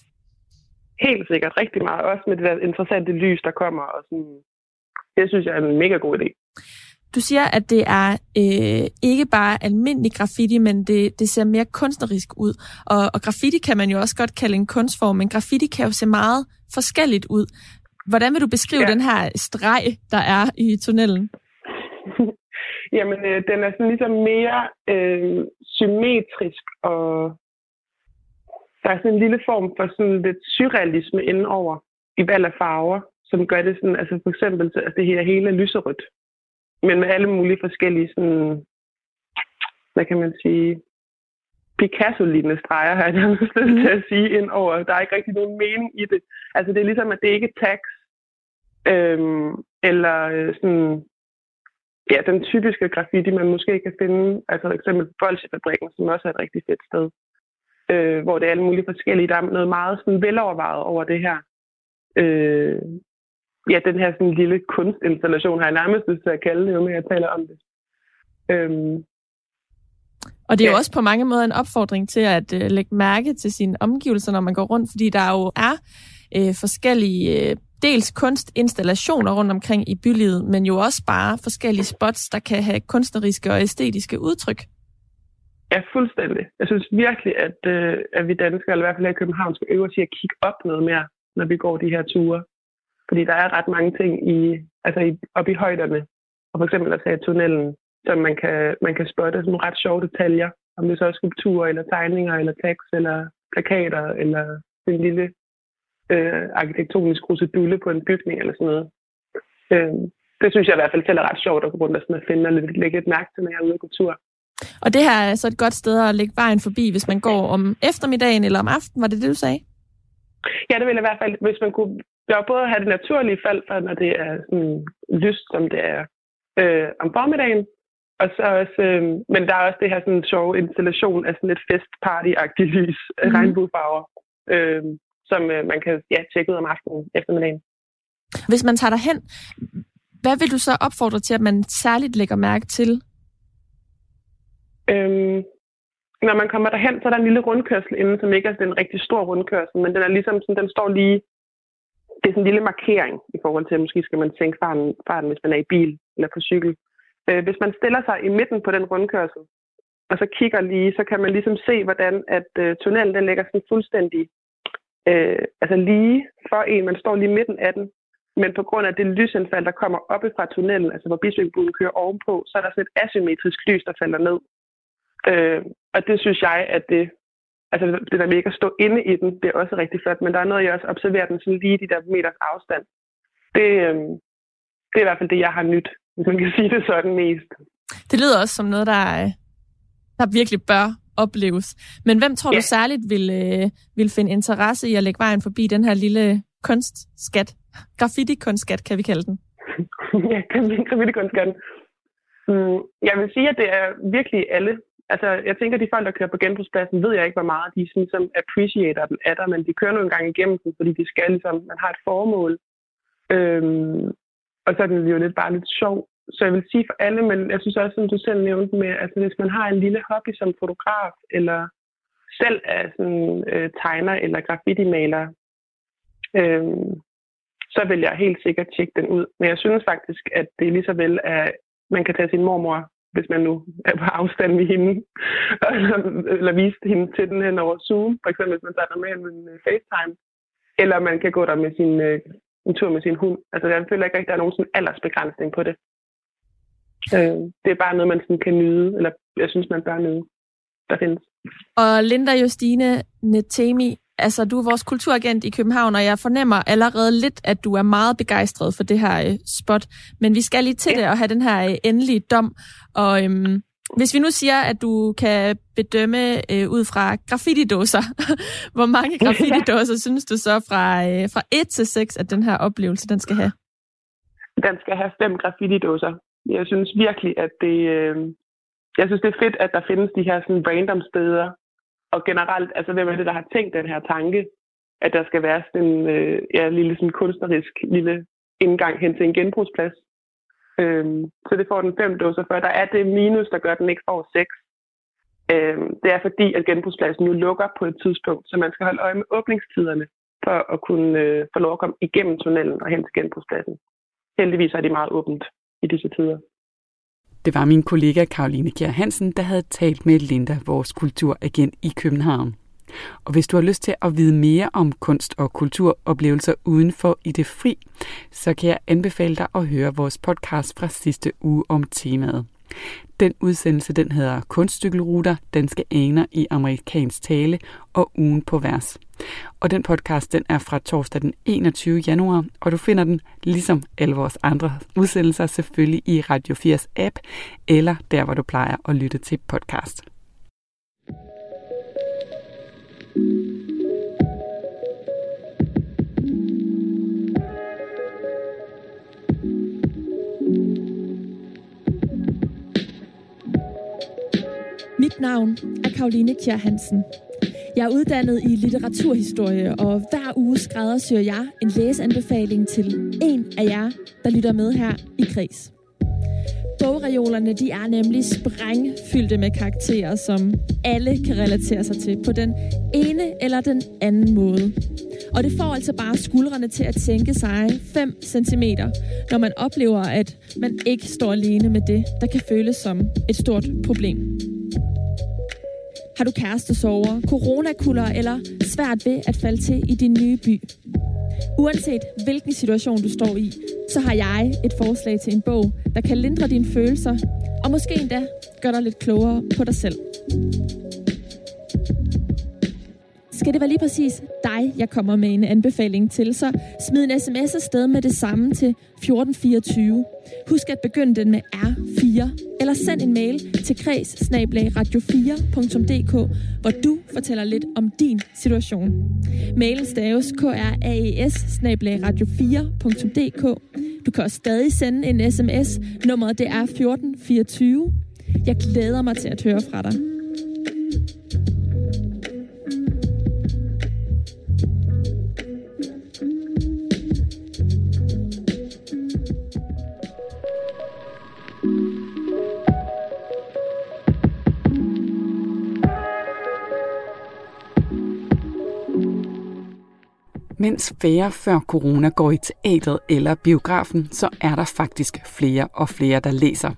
Helt sikkert. Rigtig meget. Også med det der interessante lys, der kommer. Og sådan, det synes jeg er en mega god idé. Du siger, at det er øh, ikke bare almindelig graffiti, men det, det ser mere kunstnerisk ud. Og, og graffiti kan man jo også godt kalde en kunstform, men graffiti kan jo se meget forskelligt ud. Hvordan vil du beskrive ja. den her streg, der er i tunnelen? Jamen, øh, den er sådan ligesom mere øh, symmetrisk, og der er sådan en lille form for sådan lidt surrealisme indenover i valg af farver som gør det sådan, altså for eksempel, at det her hele er lyserødt, men med alle mulige forskellige sådan, hvad kan man sige, Picasso-lignende streger, har jeg nærmest til at sige, ind over. Der er ikke rigtig nogen mening i det. Altså det er ligesom, at det ikke er tags, øhm, eller øh, sådan, ja, den typiske graffiti, man måske kan finde, altså for eksempel Bolsjefabrikken, som også er et rigtig fedt sted, øh, hvor det er alle mulige forskellige. Der er noget meget sådan velovervejet over det her. Øh, ja, den her sådan lille kunstinstallation har jeg nærmest lyst til at kalde det, jo mere jeg taler om det. Øhm, og det er ja. jo også på mange måder en opfordring til at uh, lægge mærke til sine omgivelser, når man går rundt, fordi der jo er uh, forskellige uh, dels kunstinstallationer rundt omkring i bylivet, men jo også bare forskellige spots, der kan have kunstneriske og æstetiske udtryk. Ja, fuldstændig. Jeg synes virkelig, at, uh, at vi danskere, eller i hvert fald her i København, skal øve os i at kigge op noget mere, når vi går de her ture. Fordi der er ret mange ting i, altså i, oppe i højderne. Og for eksempel at tage tunnelen, som man kan, man kan spotte sådan ret sjove detaljer. Om det så er skulpturer, eller tegninger, eller tekst, eller plakater, eller en lille øh, arkitektonisk krusedulle på en bygning, eller sådan noget. Øh, det synes jeg i hvert fald selv er ret sjovt at gå rundt og sådan at finde og lægge et mærke til, når jeg er ude på tur. Og det her er så et godt sted at lægge vejen forbi, hvis man går om eftermiddagen eller om aftenen, var det det, du sagde? Ja, det vil jeg i hvert fald, hvis man kunne jeg vil både have det naturlige fald for, når det er sådan lyst, som det er øh, om formiddagen. Og så også, øh, men der er også det her sådan sjove installation af sådan et festparty-agtigt lys, mm. regnbuefarver, øh, som øh, man kan ja, tjekke ud om aftenen eftermiddagen. Hvis man tager dig hen, hvad vil du så opfordre til, at man særligt lægger mærke til? Øhm, når man kommer derhen, så er der en lille rundkørsel inden, som ikke er en rigtig stor rundkørsel, men den er ligesom sådan, den står lige det er sådan en lille markering i forhold til, at måske skal man sænke farten, farten hvis man er i bil eller på cykel. Øh, hvis man stiller sig i midten på den rundkørsel, og så kigger lige, så kan man ligesom se, hvordan at øh, tunnelen den ligger sådan fuldstændig øh, altså lige for en. Man står lige midten af den, men på grund af det lysindfald, der kommer oppe fra tunnelen, altså hvor Bisbækbuen kører ovenpå, så er der sådan et asymmetrisk lys, der falder ned. Øh, og det synes jeg, at det altså det der med ikke at stå inde i den, det er også rigtig flot, men der er noget, jeg også observerer den sådan lige de der meters afstand. Det, øh, det er i hvert fald det, jeg har nyt, hvis man kan sige det sådan mest. Det lyder også som noget, der, der virkelig bør opleves. Men hvem tror ja. du særligt vil, øh, vil finde interesse i at lægge vejen forbi den her lille kunstskat? Graffiti-kunstskat, kan vi kalde den. ja, graffiti-kunstskat. Mm, jeg vil sige, at det er virkelig alle Altså, jeg tænker, at de folk, der kører på genbrugspladsen, ved jeg ikke, hvor meget de sådan, som appreciater den af der, men de kører nogle gange igennem den, fordi de skal ligesom, man har et formål. Øhm, og så er den jo lidt bare lidt sjov. Så jeg vil sige for alle, men jeg synes også, som du selv nævnte med, altså hvis man har en lille hobby som fotograf, eller selv er sådan øh, tegner eller graffiti-maler, øh, så vil jeg helt sikkert tjekke den ud. Men jeg synes faktisk, at det lige så vel at man kan tage sin mormor, hvis man nu er på afstand med hende, eller, eller vise hende til den hen over Zoom, for eksempel hvis man tager med en øh, FaceTime, eller man kan gå der med sin, øh, en tur med sin hund. Altså jeg føler ikke rigtig, at der er nogen sådan aldersbegrænsning på det. Øh, det er bare noget, man sådan kan nyde, eller jeg synes, man bør nyde, der findes. Og Linda Justine Netemi, altså du er vores kulturagent i København, og jeg fornemmer allerede lidt, at du er meget begejstret for det her øh, spot. Men vi skal lige til ja. det og have den her øh, endelige dom. Og øhm, hvis vi nu siger, at du kan bedømme øh, ud fra graffiti-dåser, hvor mange graffiti-dåser synes du så fra, øh, fra 1 til 6, at den her oplevelse den skal have? Den skal have fem graffiti-dåser. Jeg synes virkelig, at det... Øh, jeg synes, det er fedt, at der findes de her sådan random steder, og generelt, altså hvem er det, der har tænkt den her tanke, at der skal være sådan en øh, ja, lille sådan kunstnerisk lille indgang hen til en genbrugsplads. Øhm, så det får den fem dåser for. Der er det minus, der gør, at den ikke får seks. Øhm, det er fordi, at genbrugspladsen nu lukker på et tidspunkt, så man skal holde øje med åbningstiderne for at kunne øh, få lov at komme igennem tunnelen og hen til genbrugspladsen. Heldigvis er det meget åbent i disse tider. Det var min kollega Karoline Kjær Hansen, der havde talt med Linda, vores kulturagent i København. Og hvis du har lyst til at vide mere om kunst- og kulturoplevelser udenfor i det fri, så kan jeg anbefale dig at høre vores podcast fra sidste uge om temaet. Den udsendelse den hedder Kunststykkelruter, danske aner i amerikansk tale og ugen på vers. Og den podcast den er fra torsdag den 21. januar, og du finder den ligesom alle vores andre udsendelser selvfølgelig i Radio 4's app, eller der hvor du plejer at lytte til podcast. Mit navn er Karoline Kjær Hansen. Jeg er uddannet i litteraturhistorie, og hver uge skræddersyr jeg en læseanbefaling til en af jer, der lytter med her i Kris. Bogreolerne de er nemlig sprængfyldte med karakterer, som alle kan relatere sig til på den ene eller den anden måde. Og det får altså bare skuldrene til at tænke sig 5 cm, når man oplever, at man ikke står alene med det, der kan føles som et stort problem. Har du kærestesover, coronakuller eller svært ved at falde til i din nye by? Uanset hvilken situation du står i, så har jeg et forslag til en bog, der kan lindre dine følelser, og måske endda gøre dig lidt klogere på dig selv. Skal det være lige præcis dig, jeg kommer med en anbefaling til, så smid en sms afsted med det samme til 1424. Husk at begynde den med R4, eller send en mail til kreds radio4.dk, hvor du fortæller lidt om din situation. Mailen staves kraes radio4.dk. Du kan også stadig sende en sms. Nummeret det er 1424. Jeg glæder mig til at høre fra dig. Mens færre før corona går i teatret eller biografen, så er der faktisk flere og flere, der læser.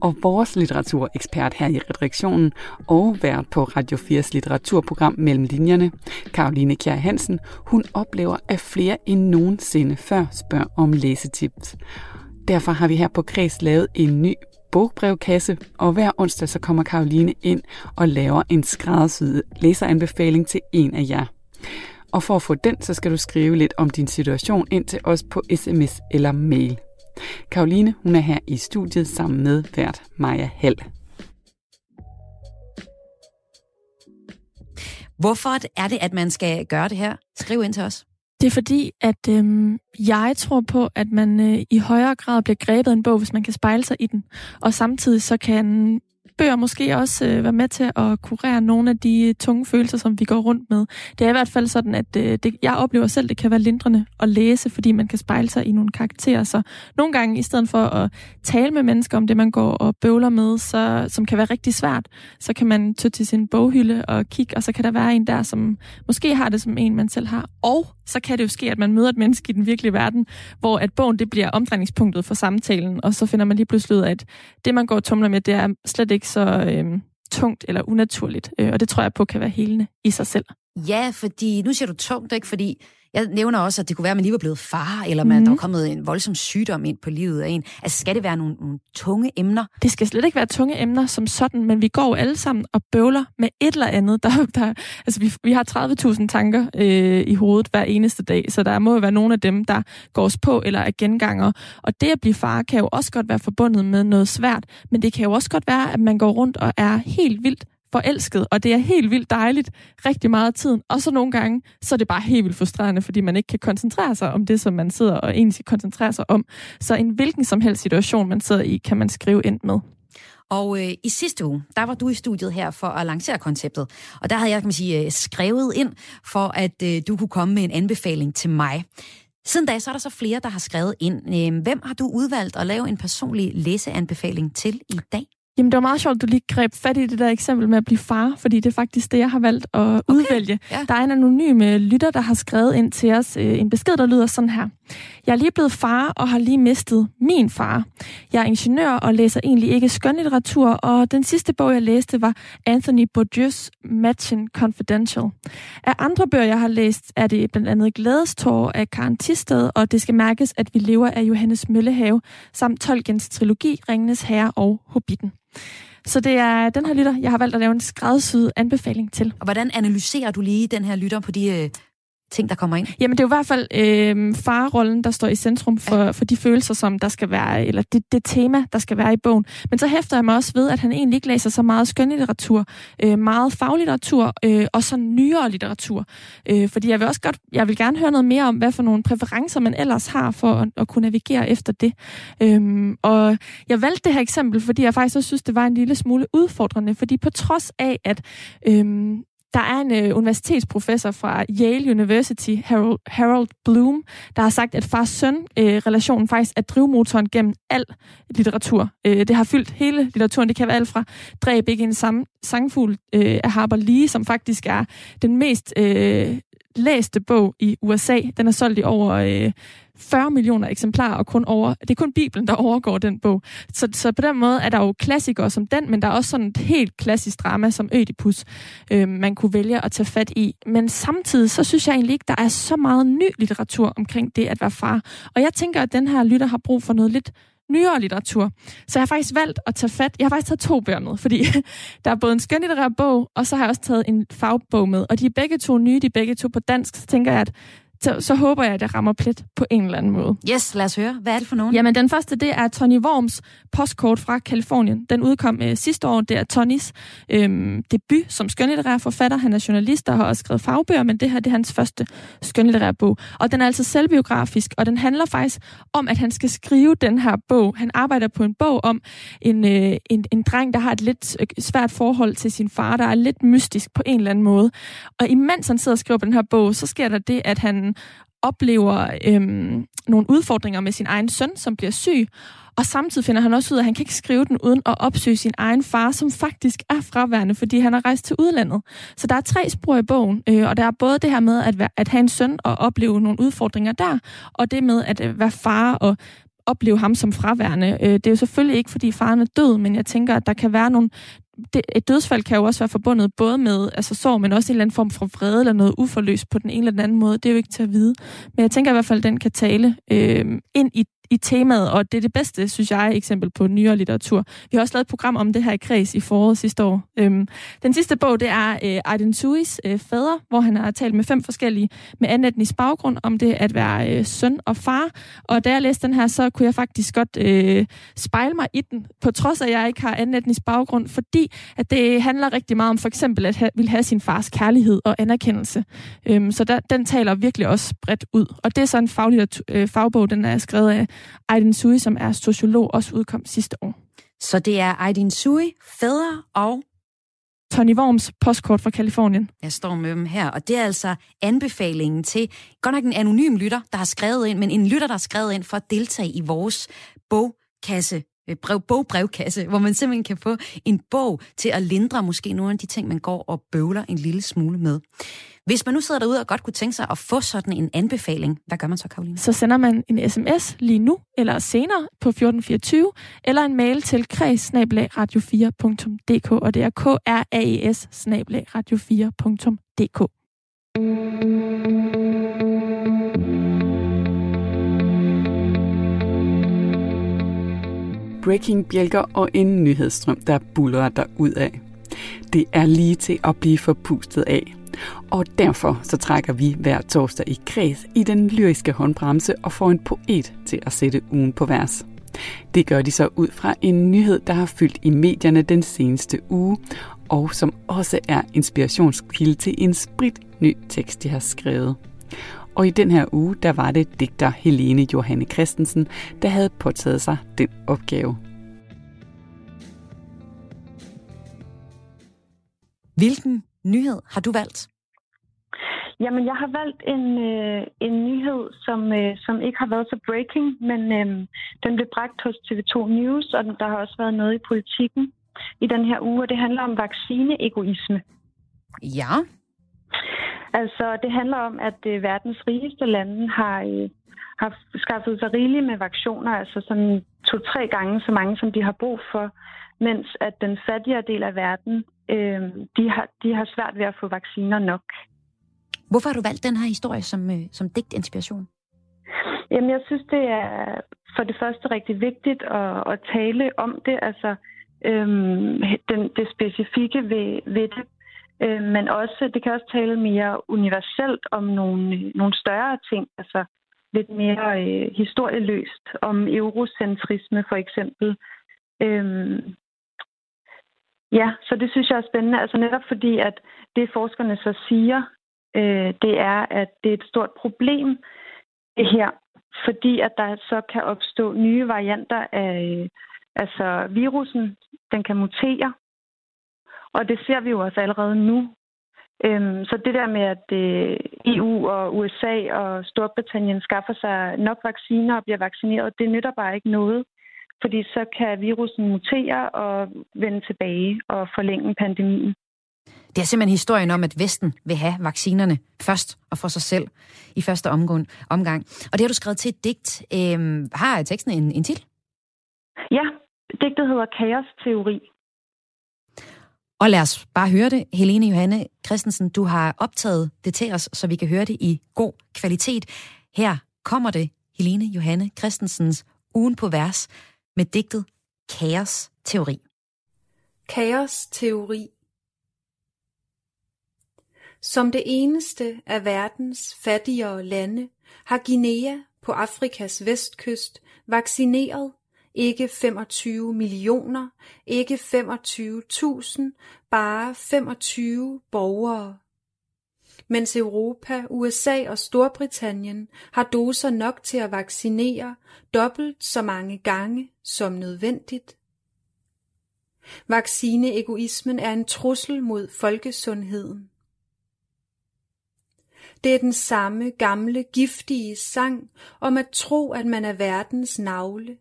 Og vores litteraturekspert her i redaktionen og vært på Radio 4's litteraturprogram Mellem Linjerne, Karoline Kjær Hansen, hun oplever, at flere end nogensinde før spørger om læsetips. Derfor har vi her på Kreds lavet en ny bogbrevkasse, og hver onsdag så kommer Karoline ind og laver en skræddersyet læseranbefaling til en af jer. Og for at få den, så skal du skrive lidt om din situation ind til os på sms eller mail. Karoline, hun er her i studiet sammen med vært Maja Hall. Hvorfor er det, at man skal gøre det her? Skriv ind til os. Det er fordi, at øhm, jeg tror på, at man øh, i højere grad bliver grebet af en bog, hvis man kan spejle sig i den. Og samtidig så kan bøger måske også øh, være med til at kurere nogle af de tunge følelser, som vi går rundt med. Det er i hvert fald sådan, at øh, det, jeg oplever selv, det kan være lindrende at læse, fordi man kan spejle sig i nogle karakterer. Så nogle gange, i stedet for at tale med mennesker om det, man går og bøvler med, så, som kan være rigtig svært, så kan man tage til sin boghylde og kigge, og så kan der være en der, som måske har det som en, man selv har. Og så kan det jo ske, at man møder et menneske i den virkelige verden, hvor at bogen det bliver omdrejningspunktet for samtalen, og så finder man lige pludselig ud af, at det, man går og tumler med, det er slet ikke så øh, tungt eller unaturligt. Øh, og det tror jeg på kan være helende i sig selv. Ja, fordi nu siger du tungt, ikke? Fordi jeg nævner også, at det kunne være, at man lige var blevet far, eller man, mm. der var kommet en voldsom sygdom ind på livet af en. Altså, skal det være nogle, nogle tunge emner? Det skal slet ikke være tunge emner som sådan, men vi går jo alle sammen og bøvler med et eller andet. Der, der, altså, vi, vi har 30.000 tanker øh, i hovedet hver eneste dag, så der må jo være nogle af dem, der går os på eller er genganger. Og det at blive far kan jo også godt være forbundet med noget svært, men det kan jo også godt være, at man går rundt og er helt vildt forelsket, og det er helt vildt dejligt rigtig meget af tiden. Og så nogle gange, så er det bare helt vildt frustrerende, fordi man ikke kan koncentrere sig om det, som man sidder og egentlig skal koncentrere sig om. Så en hvilken som helst situation, man sidder i, kan man skrive ind med. Og øh, i sidste uge, der var du i studiet her for at lancere konceptet. Og der havde jeg, kan man sige, øh, skrevet ind for, at øh, du kunne komme med en anbefaling til mig. Siden da, så er der så flere, der har skrevet ind. Øh, hvem har du udvalgt at lave en personlig læseanbefaling til i dag? Jamen, det var meget sjovt, at du lige greb fat i det der eksempel med at blive far, fordi det er faktisk det, jeg har valgt at okay. udvælge. Ja. Der er en anonym øh, lytter, der har skrevet ind til os øh, en besked, der lyder sådan her. Jeg er lige blevet far og har lige mistet min far. Jeg er ingeniør og læser egentlig ikke skønlitteratur, og den sidste bog, jeg læste, var Anthony Bourdieu's Matching Confidential. Af andre bøger, jeg har læst, er det blandt andet Glædestår af Karen Tisted, og det skal mærkes, at vi lever af Johannes Møllehave, samt Tolkiens trilogi, Ringenes Herre og Hobbiten. Så det er den her lytter, jeg har valgt at lave en skræddersyet anbefaling til. Og hvordan analyserer du lige den her lytter på de øh, ting, der kommer ind? Jamen, det er jo i hvert fald øh, farrollen, der står i centrum for, ja. for de følelser, som der skal være, eller det, det tema, der skal være i bogen. Men så hæfter jeg mig også ved, at han egentlig ikke læser så meget skønlitteratur, øh, meget faglitteratur øh, og så nyere litteratur. Øh, fordi jeg vil også godt, jeg vil gerne høre noget mere om, hvad for nogle præferencer man ellers har for at, at kunne navigere efter det. Øh, og jeg valgte det her eksempel, fordi jeg faktisk også synes, det var en lille smule udfordrende, fordi på trods af, at øh, der er en øh, universitetsprofessor fra Yale University, Harold, Harold Bloom, der har sagt, at far-søn-relationen øh, faktisk er drivmotoren gennem al litteratur. Øh, det har fyldt hele litteraturen. Det kan være alt fra Dræb ikke en sam- sangfugl øh, af Harper Lee, som faktisk er den mest øh, læste bog i USA. Den er solgt i over øh, 40 millioner eksemplarer, og kun over, det er kun Bibelen, der overgår den bog. Så, så på den måde er der jo klassikere som den, men der er også sådan et helt klassisk drama som Ødipus, øh, man kunne vælge at tage fat i. Men samtidig, så synes jeg egentlig ikke, der er så meget ny litteratur omkring det at være far. Og jeg tænker, at den her lytter har brug for noget lidt nyere litteratur. Så jeg har faktisk valgt at tage fat. Jeg har faktisk taget to bøger med, fordi der er både en skønlitterær bog, og så har jeg også taget en fagbog med. Og de er begge to nye, de er begge to på dansk. Så tænker jeg, at så, så håber jeg, at det rammer plet på en eller anden måde. Yes, lad os høre. Hvad er det for nogen? Jamen, den første, det er Tony Worms postkort fra Kalifornien. Den udkom øh, sidste år. Det er Tonys øh, debut som skønlitterær forfatter. Han er journalist og har også skrevet fagbøger, men det her det er hans første skønlitterære bog. Og den er altså selvbiografisk, og den handler faktisk om, at han skal skrive den her bog. Han arbejder på en bog om en, øh, en, en dreng, der har et lidt øh, svært forhold til sin far, der er lidt mystisk på en eller anden måde. Og imens han sidder og skriver på den her bog, så sker der det, at han oplever øhm, nogle udfordringer med sin egen søn, som bliver syg, og samtidig finder han også ud af, at han kan ikke skrive den uden at opsøge sin egen far, som faktisk er fraværende, fordi han har rejst til udlandet. Så der er tre spor i bogen, øh, og der er både det her med at, være, at have en søn og opleve nogle udfordringer der, og det med at øh, være far og opleve ham som fraværende. Øh, det er jo selvfølgelig ikke, fordi faren er død, men jeg tænker, at der kan være nogle det, et dødsfald kan jo også være forbundet både med altså sorg, men også en eller anden form for vrede eller noget uforløst på den ene eller den anden måde. Det er jo ikke til at vide. Men jeg tænker i hvert fald, at den kan tale øh, ind i i temaet, og det er det bedste, synes jeg, eksempel på nyere litteratur. Vi har også lavet et program om det her i Kreds i foråret sidste år. Øhm, den sidste bog, det er øh, Aiden Suis øh, fader, hvor han har talt med fem forskellige med anden etnisk baggrund om det at være øh, søn og far. Og da jeg læste den her, så kunne jeg faktisk godt øh, spejle mig i den, på trods af, at jeg ikke har anden etnisk baggrund, fordi at det handler rigtig meget om for eksempel at ha- vil have sin fars kærlighed og anerkendelse. Øhm, så der, den taler virkelig også bredt ud. Og det er så en faglitteratur, øh, fagbog, den er skrevet af Aiden Sui, som er sociolog, også udkom sidste år. Så det er Aydin Sui, Fædre og Tony Worms postkort fra Kalifornien. Jeg står med dem her, og det er altså anbefalingen til, godt nok en anonym lytter, der har skrevet ind, men en lytter, der har skrevet ind for at deltage i vores bogkasse Øh, brev, bogbrevkasse, hvor man simpelthen kan få en bog til at lindre måske nogle af de ting, man går og bøvler en lille smule med. Hvis man nu sidder derude og godt kunne tænke sig at få sådan en anbefaling, hvad gør man så, Karoline? Så sender man en sms lige nu eller senere på 1424, eller en mail til kreds radio 4dk og det er k r a e s radio 4dk breaking-bjælker og en nyhedsstrøm, der bullerer der ud af. Det er lige til at blive forpustet af. Og derfor så trækker vi hver torsdag i kreds i den lyriske håndbremse og får en poet til at sætte ugen på vers. Det gør de så ud fra en nyhed, der har fyldt i medierne den seneste uge, og som også er inspirationskilde til en sprit ny tekst, de har skrevet. Og i den her uge, der var det digter Helene Johanne Christensen, der havde påtaget sig den opgave. Hvilken nyhed har du valgt? Jamen, jeg har valgt en, øh, en nyhed, som, øh, som ikke har været så breaking, men øh, den blev bragt hos TV2 News, og der har også været noget i politikken i den her uge, og det handler om vaccineegoisme. Ja. Altså, det handler om, at øh, verdens rigeste lande har, øh, har skaffet sig rigeligt med vacciner, altså sådan to-tre gange så mange, som de har brug for, mens at den fattigere del af verden, øh, de, har, de har svært ved at få vacciner nok. Hvorfor har du valgt den her historie som, øh, som digtinspiration? Jamen, jeg synes, det er for det første rigtig vigtigt at, at tale om det, altså øhm, den, det specifikke ved, ved det. Øh, men også, det kan også tale mere universelt om nogle, øh, nogle større ting, altså lidt mere øh, historieløst, om eurocentrisme for eksempel. Øhm, ja, så det synes jeg er spændende, altså netop fordi, at det forskerne så siger, øh, det er, at det er et stort problem, det her, fordi at der så kan opstå nye varianter af øh, altså virusen, den kan mutere, og det ser vi jo også allerede nu. Øhm, så det der med, at øh, EU og USA og Storbritannien skaffer sig nok vacciner og bliver vaccineret, det nytter bare ikke noget. Fordi så kan virusen mutere og vende tilbage og forlænge pandemien. Det er simpelthen historien om, at Vesten vil have vaccinerne først og for sig selv i første omgang. Og det har du skrevet til et digt. Øhm, har teksten en, en titel? Ja, digtet hedder Kaos-teori. Og lad os bare høre det. Helene Johanne Christensen, du har optaget det til os, så vi kan høre det i god kvalitet. Her kommer det Helene Johanne Christensens ugen på vers med digtet Kaos Teori. Kaos Teori Som det eneste af verdens fattigere lande har Guinea på Afrikas vestkyst vaccineret ikke 25 millioner, ikke 25.000, bare 25 borgere. Mens Europa, USA og Storbritannien har doser nok til at vaccinere dobbelt så mange gange som nødvendigt. Vaccineegoismen er en trussel mod folkesundheden. Det er den samme gamle giftige sang om at tro, at man er verdens navle,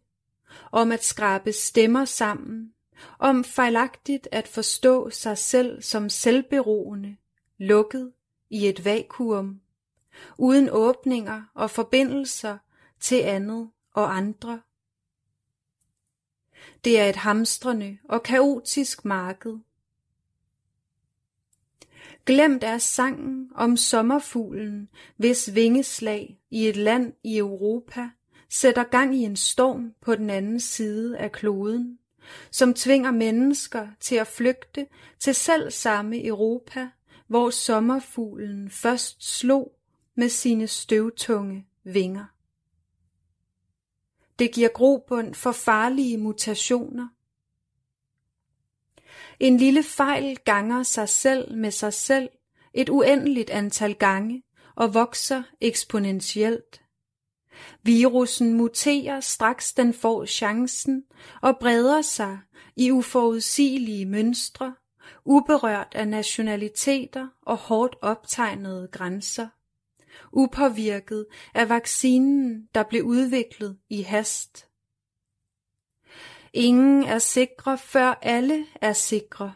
om at skrabe stemmer sammen, om fejlagtigt at forstå sig selv som selvberoende, lukket i et vakuum, uden åbninger og forbindelser til andet og andre. Det er et hamstrende og kaotisk marked. Glemt er sangen om sommerfuglen, hvis vingeslag i et land i Europa sætter gang i en storm på den anden side af kloden, som tvinger mennesker til at flygte til selv samme Europa, hvor sommerfuglen først slog med sine støvtunge vinger. Det giver grobund for farlige mutationer. En lille fejl ganger sig selv med sig selv et uendeligt antal gange og vokser eksponentielt. Virussen muterer straks den får chancen og breder sig i uforudsigelige mønstre, uberørt af nationaliteter og hårdt optegnede grænser. Upåvirket af vaccinen, der blev udviklet i hast. Ingen er sikre, før alle er sikre.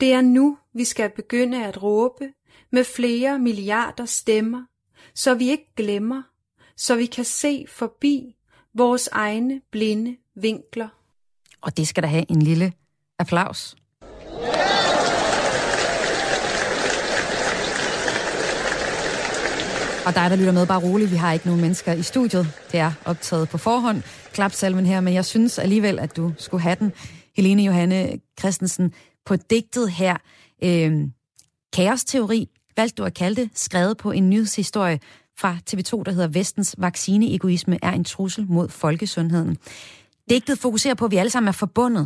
Det er nu, vi skal begynde at råbe med flere milliarder stemmer, så vi ikke glemmer, så vi kan se forbi vores egne blinde vinkler. Og det skal der have en lille applaus. Og dig, der lytter med, bare roligt. Vi har ikke nogen mennesker i studiet. Det er optaget på forhånd, Klapsalmen her, men jeg synes alligevel, at du skulle have den. Helene Johanne Christensen, på digtet her, øh, Kaosteori, valgte du at kalde det, skrevet på en nyhedshistorie fra TV2, der hedder Vestens vaccineegoisme er en trussel mod folkesundheden. Digtet fokuserer på, at vi alle sammen er forbundet.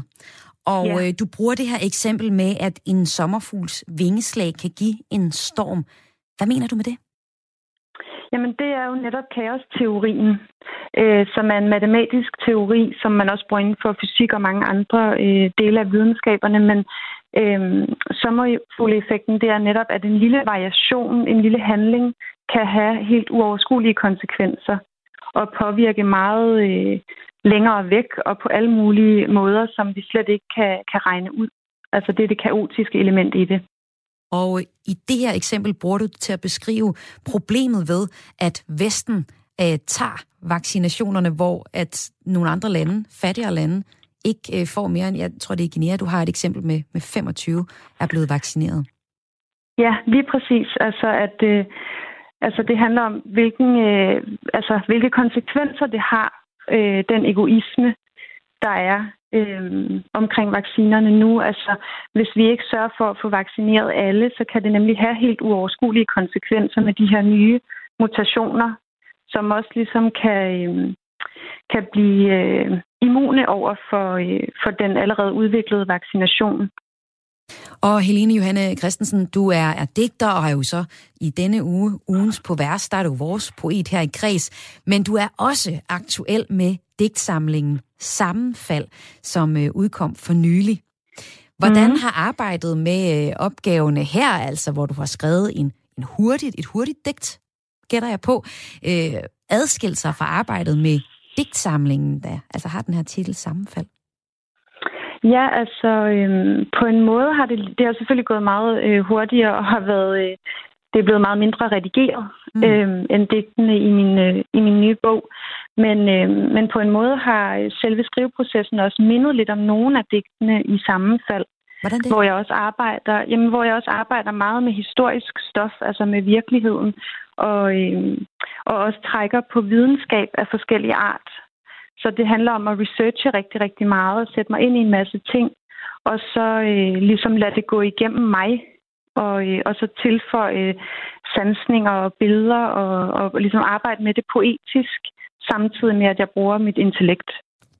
Og ja. øh, du bruger det her eksempel med, at en sommerfugls vingeslag kan give en storm. Hvad mener du med det? Jamen, det er jo netop kaosteorien, øh, som er en matematisk teori, som man også bruger inden for fysik og mange andre øh, dele af videnskaberne. Men øh, sommerfugleffekten, det er netop, at en lille variation, en lille handling, kan have helt uoverskuelige konsekvenser og påvirke meget øh, længere væk og på alle mulige måder, som vi slet ikke kan, kan regne ud. Altså det er det kaotiske element i det. Og i det her eksempel bruger du til at beskrive problemet ved, at Vesten øh, tager vaccinationerne, hvor at nogle andre lande, fattigere lande, ikke øh, får mere end, jeg tror det er Guinea, du har et eksempel med, med 25 er blevet vaccineret. Ja, lige præcis. Altså, at, øh, altså det handler om, hvilken, øh, altså, hvilke konsekvenser det har, øh, den egoisme, der er øh, omkring vaccinerne nu. Altså, hvis vi ikke sørger for at få vaccineret alle, så kan det nemlig have helt uoverskuelige konsekvenser med de her nye mutationer, som også ligesom kan, øh, kan blive øh, immune over for, øh, for den allerede udviklede vaccination. Og Helene Johanne Christensen, du er, er digter og har jo så i denne uge, ugens på vers, der er du vores poet her i Kreds, men du er også aktuel med digtsamlingen Sammenfald, som øh, udkom for nylig. Hvordan mm. har arbejdet med øh, opgaverne her, altså hvor du har skrevet en, en hurtigt, et hurtigt digt, gætter jeg på, øh, adskilt sig fra arbejdet med digtsamlingen, der altså har den her titel Sammenfald? Ja, altså øhm, på en måde har det, det har selvfølgelig gået meget øh, hurtigere og har været, øh, det er blevet meget mindre redigeret mm. øh, end digtene i min, øh, i min nye bog. Men, øh, men på en måde har selve skriveprocessen også mindet lidt om nogle af digtene i sammenfald. Hvordan det? Hvor jeg også arbejder, jamen, hvor jeg også arbejder meget med historisk stof, altså med virkeligheden, og, øh, og også trækker på videnskab af forskellige art. Så det handler om at researche rigtig, rigtig meget og sætte mig ind i en masse ting, og så øh, ligesom lade det gå igennem mig, og, øh, og så tilføje øh, sansninger og billeder, og, og ligesom arbejde med det poetisk, samtidig med, at jeg bruger mit intellekt.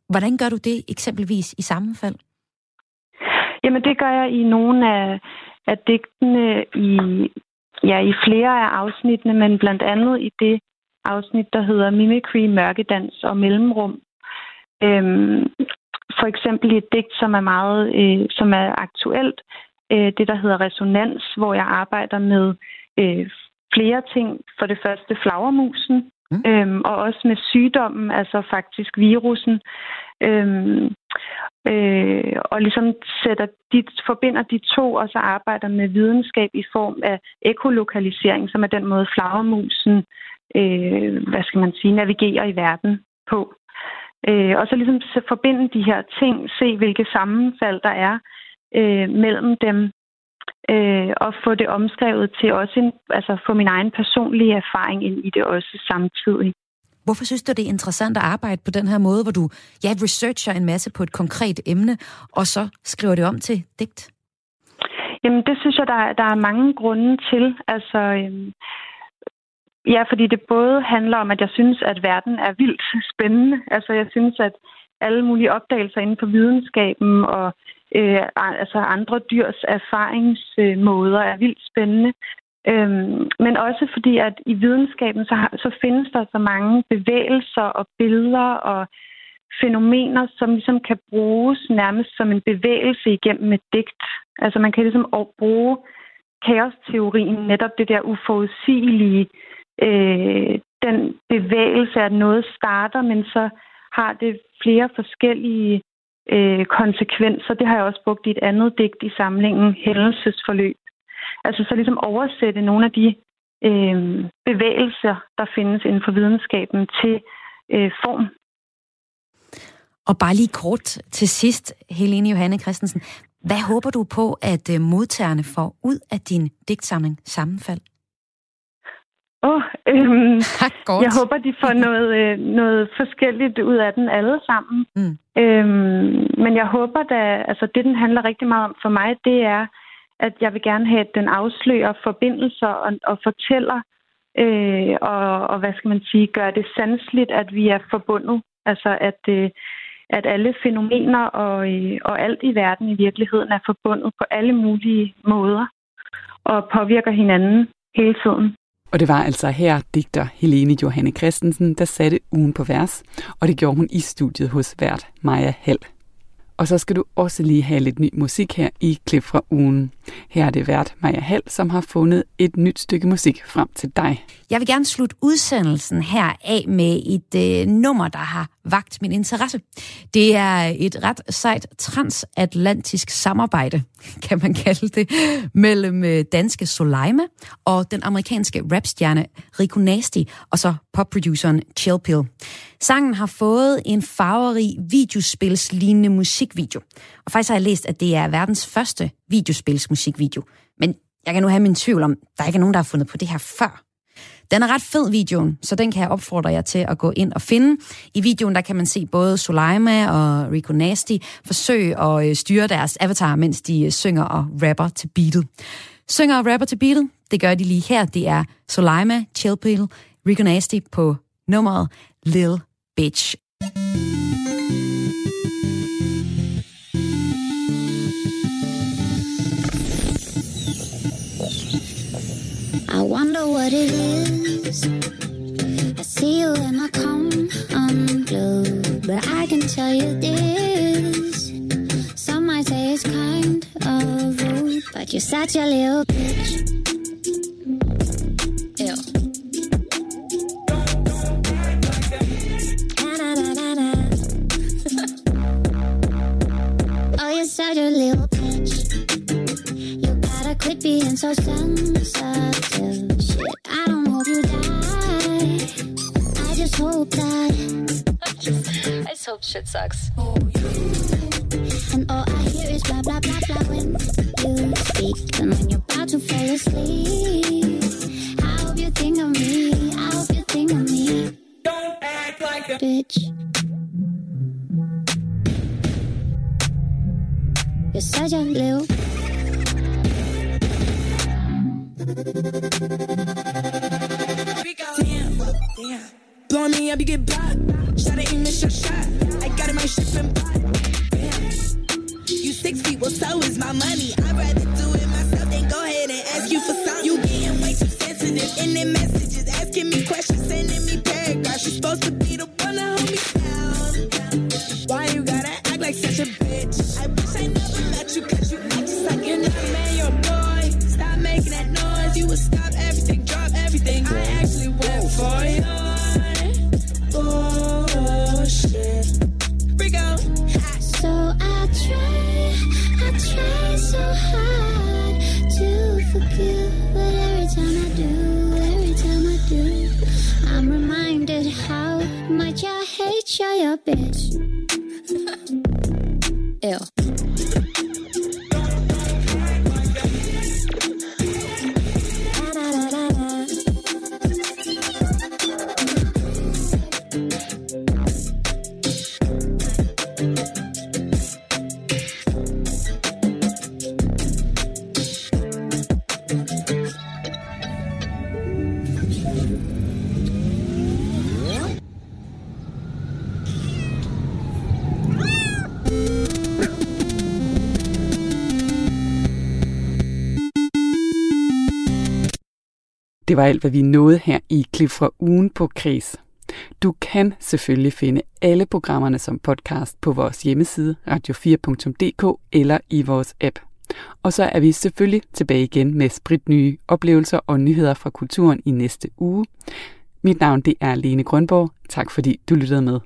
Hvordan gør du det eksempelvis i sammenfald? Jamen, det gør jeg i nogle af, af digtene i, ja, i flere af afsnittene, men blandt andet i det afsnit, der hedder Mimicry, Mørkedans og Mellemrum, Øhm, for eksempel et digt, som er meget, øh, som er aktuelt, øh, det der hedder resonans, hvor jeg arbejder med øh, flere ting. For det første flagermusen, mm. øhm, og også med sygdommen, altså faktisk virusen. Øhm, øh, og ligesom sætter de, forbinder de to, og så arbejder med videnskab i form af ekolokalisering, som er den måde flagermusen, øh, hvad skal man sige, navigerer i verden på. Øh, og så ligesom forbinde de her ting, se hvilke sammenfald der er øh, mellem dem, øh, og få det omskrevet til også en, altså få min egen personlige erfaring ind i det også samtidig. Hvorfor synes du, det er interessant at arbejde på den her måde, hvor du ja, researcher en masse på et konkret emne, og så skriver det om til digt? Jamen, det synes jeg, der, der er mange grunde til. Altså, øhm, Ja, fordi det både handler om, at jeg synes, at verden er vildt spændende. Altså, jeg synes, at alle mulige opdagelser inden for videnskaben og øh, altså andre dyrs erfaringsmåder er vildt spændende. Øhm, men også fordi, at i videnskaben, så, har, så findes der så mange bevægelser og billeder og fænomener, som ligesom kan bruges nærmest som en bevægelse igennem et digt. Altså man kan ligesom bruge kaosteorien, netop det der uforudsigelige, øh, den bevægelse, at noget starter, men så har det flere forskellige øh, konsekvenser. Det har jeg også brugt i et andet digt i samlingen, Hændelsesforløb. Altså så ligesom oversætte nogle af de øh, bevægelser, der findes inden for videnskaben til øh, form. Og bare lige kort til sidst, Helene Johanne Christensen. Hvad håber du på, at øh, modtagerne får ud af din digtsamling Sammenfald? Oh, øhm, jeg håber, de får noget, øh, noget forskelligt ud af den alle sammen. Mm. Øhm, men jeg håber da, altså det, den handler rigtig meget om for mig, det er, at jeg vil gerne have, at den afslører forbindelser og, og fortæller, øh, og, og hvad skal man sige, gør det sandsligt, at vi er forbundet. Altså at, øh, at alle fænomener og, øh, og alt i verden i virkeligheden er forbundet på alle mulige måder og påvirker hinanden hele tiden. Og det var altså her digter Helene Johanne Christensen, der satte ugen på vers, og det gjorde hun i studiet hos vært Maja Hall. Og så skal du også lige have lidt ny musik her i klip fra ugen. Her er det vært Maja Hall, som har fundet et nyt stykke musik frem til dig. Jeg vil gerne slutte udsendelsen her af med et øh, nummer, der har vagt min interesse. Det er et ret sejt transatlantisk samarbejde, kan man kalde det, mellem øh, danske Soleima og den amerikanske rapstjerne Rico Nasty, og så popproduceren Chill Pill. Sangen har fået en farverig videospilslignende musikvideo. Og faktisk har jeg læst, at det er verdens første videospilsmusikvideo. Men jeg kan nu have min tvivl om, der ikke er nogen, der har fundet på det her før. Den er ret fed, videoen, så den kan jeg opfordre jer til at gå ind og finde. I videoen der kan man se både Sulaima og Rico Nasty forsøge at øh, styre deres avatar, mens de øh, synger og rapper til beatet. Synger og rapper til beatet, det gør de lige her. Det er Soleima, Chillpill, Rico Nasty på nummeret Lil Bitch. I wonder what it is. I see you and I come unglued, um, but I can tell you this. Some might say it's kind of rude, but you're such a little bitch. Ew. oh, you're such a little bitch. You gotta quit being so sensitive. Shit, I don't hope you die. I just hope that. I just hope shit sucks. And all I hear is blah blah blah blah when you speak. And when you're about to fall asleep, I hope you think of me. I hope you think of me. Don't act like a bitch. You're such a little Damn, damn. Blowing me up, you get blocked. Shot it, you miss your shot. I got it, my ship and pot. Damn. You six feet, well, so is my money. I'd rather do it myself than go ahead and ask you for something. You getting way too sensitive in them messages, supposed to be the one to Det var alt, hvad vi nåede her i klip fra ugen på Kris. Du kan selvfølgelig finde alle programmerne som podcast på vores hjemmeside radio4.dk eller i vores app. Og så er vi selvfølgelig tilbage igen med spritnye oplevelser og nyheder fra kulturen i næste uge. Mit navn det er Lene Grønborg. Tak fordi du lyttede med.